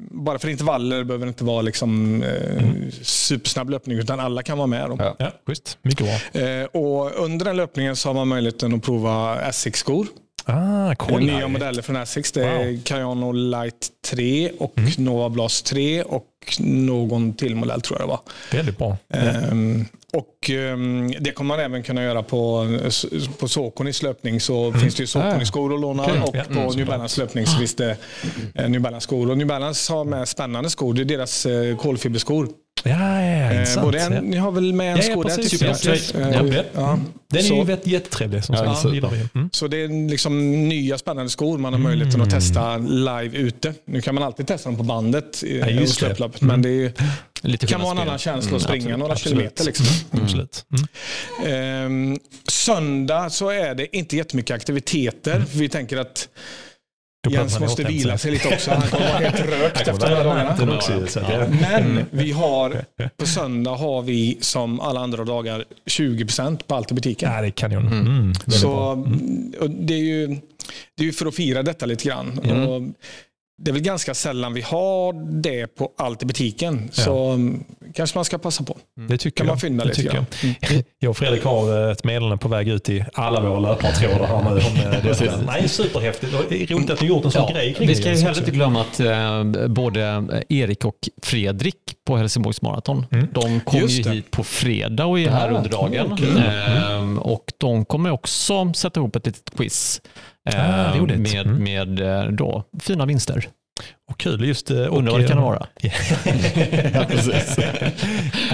bara för intervaller behöver det inte vara liksom, eh, supersnabb löpning, utan alla kan vara med. Då. Ja. ja, schysst. Mycket bra. Eh, och under den löpningen så har man möjligheten att prova Asics-skor. Ah, Cool. Nya modeller från Asics. Det är Wow. Cayano Light 3 och Mm. Nova Blast 3 och någon till modell tror jag det var. Väldigt bra. Ehm, och ehm, Det kommer man även kunna göra på, på Sauconys löpning. Så finns det ju Saucony-skor att låna Okej. och på mm, New. Balance löpning så finns det eh, New Balance-skor. Och New Balance har med spännande skor. Det är deras eh, kolfiberskor. Ja, ja, ja, Eh, intressant. både en, ni har väl med en Ja, ja, sko där precis. tycker Super jag. straight. Eh, Ja. ja. Den är Så- ju jättetrevlig som Ja, sagt. Mm. Så det är liksom nya spännande skor man har möjligheten att testa live ute. Nu kan man alltid testa dem på bandet i Ja, det. löplabbet, men det är, ju- Lite kan vara en annan känsla att springa absolut, några absolut. kilometer. Liksom. Absolut. Mm. Ehm, söndag så är det inte jättemycket aktiviteter. Vi tänker att Jens måste vila sig lite också. Han kommer vara helt rökt efter de här dagarna. jag, Men vi har, på söndag har vi som alla andra dagar 20% på allt i butiken. ja, det är kanon. Mm. Så bra. och det, är ju, det är ju för att fira detta lite grann. Mm. Och det är väl ganska sällan vi har det på allt i butiken. Så mm, kanske man ska passa på. Det tycker kan jag. man fynda det lite tycker jag. jag och Fredrik har eh, ett meddelande på väg ut i alla våra löpartrådar här nu. Om eh. Nej, superhäftigt. Och Det är roligt att ni gjort en sån Ja, grej kring vi ska ju heller inte glömma att eh, både Erik och Fredrik på Helsingborgs maraton, Mm. de kommer Just ju det. hit på fredag och är här Ah, under dagen. Ehm, och de kommer också sätta ihop ett litet quiz Ah, eh, roligt. med, Mm. med eh, då, fina vinster. Och kul just... eh, Undrar vad det kan vara. ja,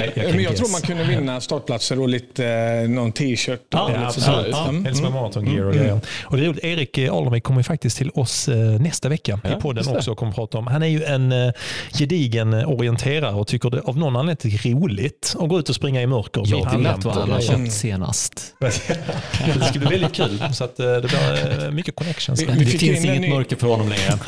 Nej, Men kan jag tror man kunde vinna startplatser och lite, eh, någon t-shirt. Ja, absolut. sånt. Ja, Mm. Hälsingborg Marathon Gear och Mm. grejer. Och det är roligt, Erik Aldermik kommer ju faktiskt till oss eh, nästa vecka Ja, i podden också och kommer prata om. Han är ju en eh, gedigen eh, orienterare och tycker det av någon anledning är roligt att gå ut och springa i mörker. Jag mitt i vet natten vad han har köpt senast. det ska bli väldigt kul. Så att, eh, det blir eh, mycket connections. Vi- vi Det finns inget ny- mörker för honom längre.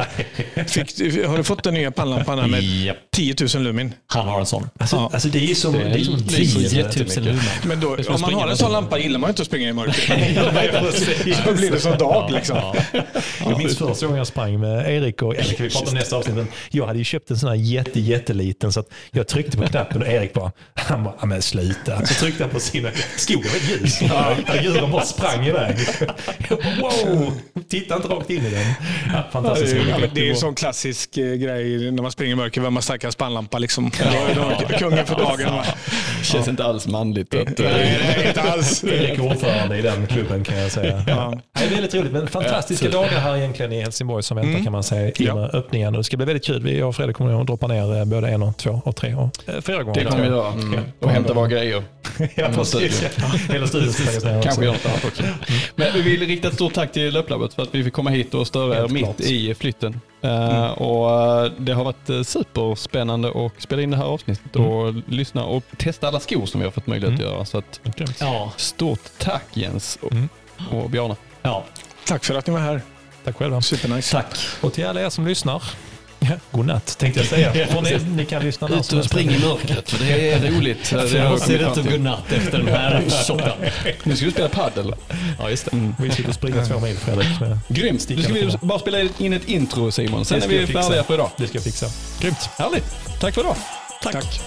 Fick, du- har du fått den nya pannlampan med Japp, 10 000 lumin? han har en sån. Alltså, Ja. alltså det är som, det är som det är så 10 jättemycket. 10 000 lumen. Men då, om man har en sån lampa gillar man ju inte att springa i mörker. Då blir det som dag liksom. Jag minns första gången jag sprang med Erik och Erik, vi pratar om nästa avsnitt, men jag hade ju köpt en sån här jätte, jätteliten så att jag tryckte på knappen och Erik bara, han bara, "Ja, men sluta. Så tryckte han på sin, skogen var ljus. Djuren bara sprang iväg. Wow, titta inte rakt in i den. Fantastiskt Ja, det är ju en sån klassisk eh, grej när man springer i mörker, vem har starkast pannlampa liksom. Kungen för dagen. Va? Känns inte alls manligt. Att, eh, Nej, nej, inte alls. Erik är ordförande i den klubben kan jag säga. Ja. Det är väldigt roligt, men fantastiska dagar här egentligen i Helsingborg som väntar Mm. kan man säga i med öppningen. Det ska bli väldigt kul. Vi jag och Fredrik kommer att droppa ner eh, både en och två och tre och eh, fyra gånger. det kommer vi göra. Och hämta våra grejer. Ja, precis. Hela studion ska läggas ner också. Kanske gör något annat också. Men vi vill rikta ett stort tack till Löplabbet för att vi fick komma hit och störa er mitt klart. i flytten. Eh, och eh, Det har varit eh, superspännande att spela in det här avsnittet och lyssna och testa alla skor som vi har fått möjlighet att göra. Så att, Ja. stort tack Jens och, Mm. och Bjarne. ja. Tack för att ni var här. Tack själva. Supernice. Tack. Och till alla er som lyssnar, ja, god natt tänkte jag säga. För ni, ni kan lyssna när Ut och spring i mörkret för det är roligt. Har jag ser inte godnatt efter den här shotten. Nu ska vi spela padel. Ja, just det. Vi sitter och springer två mil Fredrik. Med Grymt. Nu ska vi bara spela in ett intro Simon. Sen är vi färdiga för idag. Det ska jag fixa. Grymt. Härligt. Tack för idag. Tack. Tack.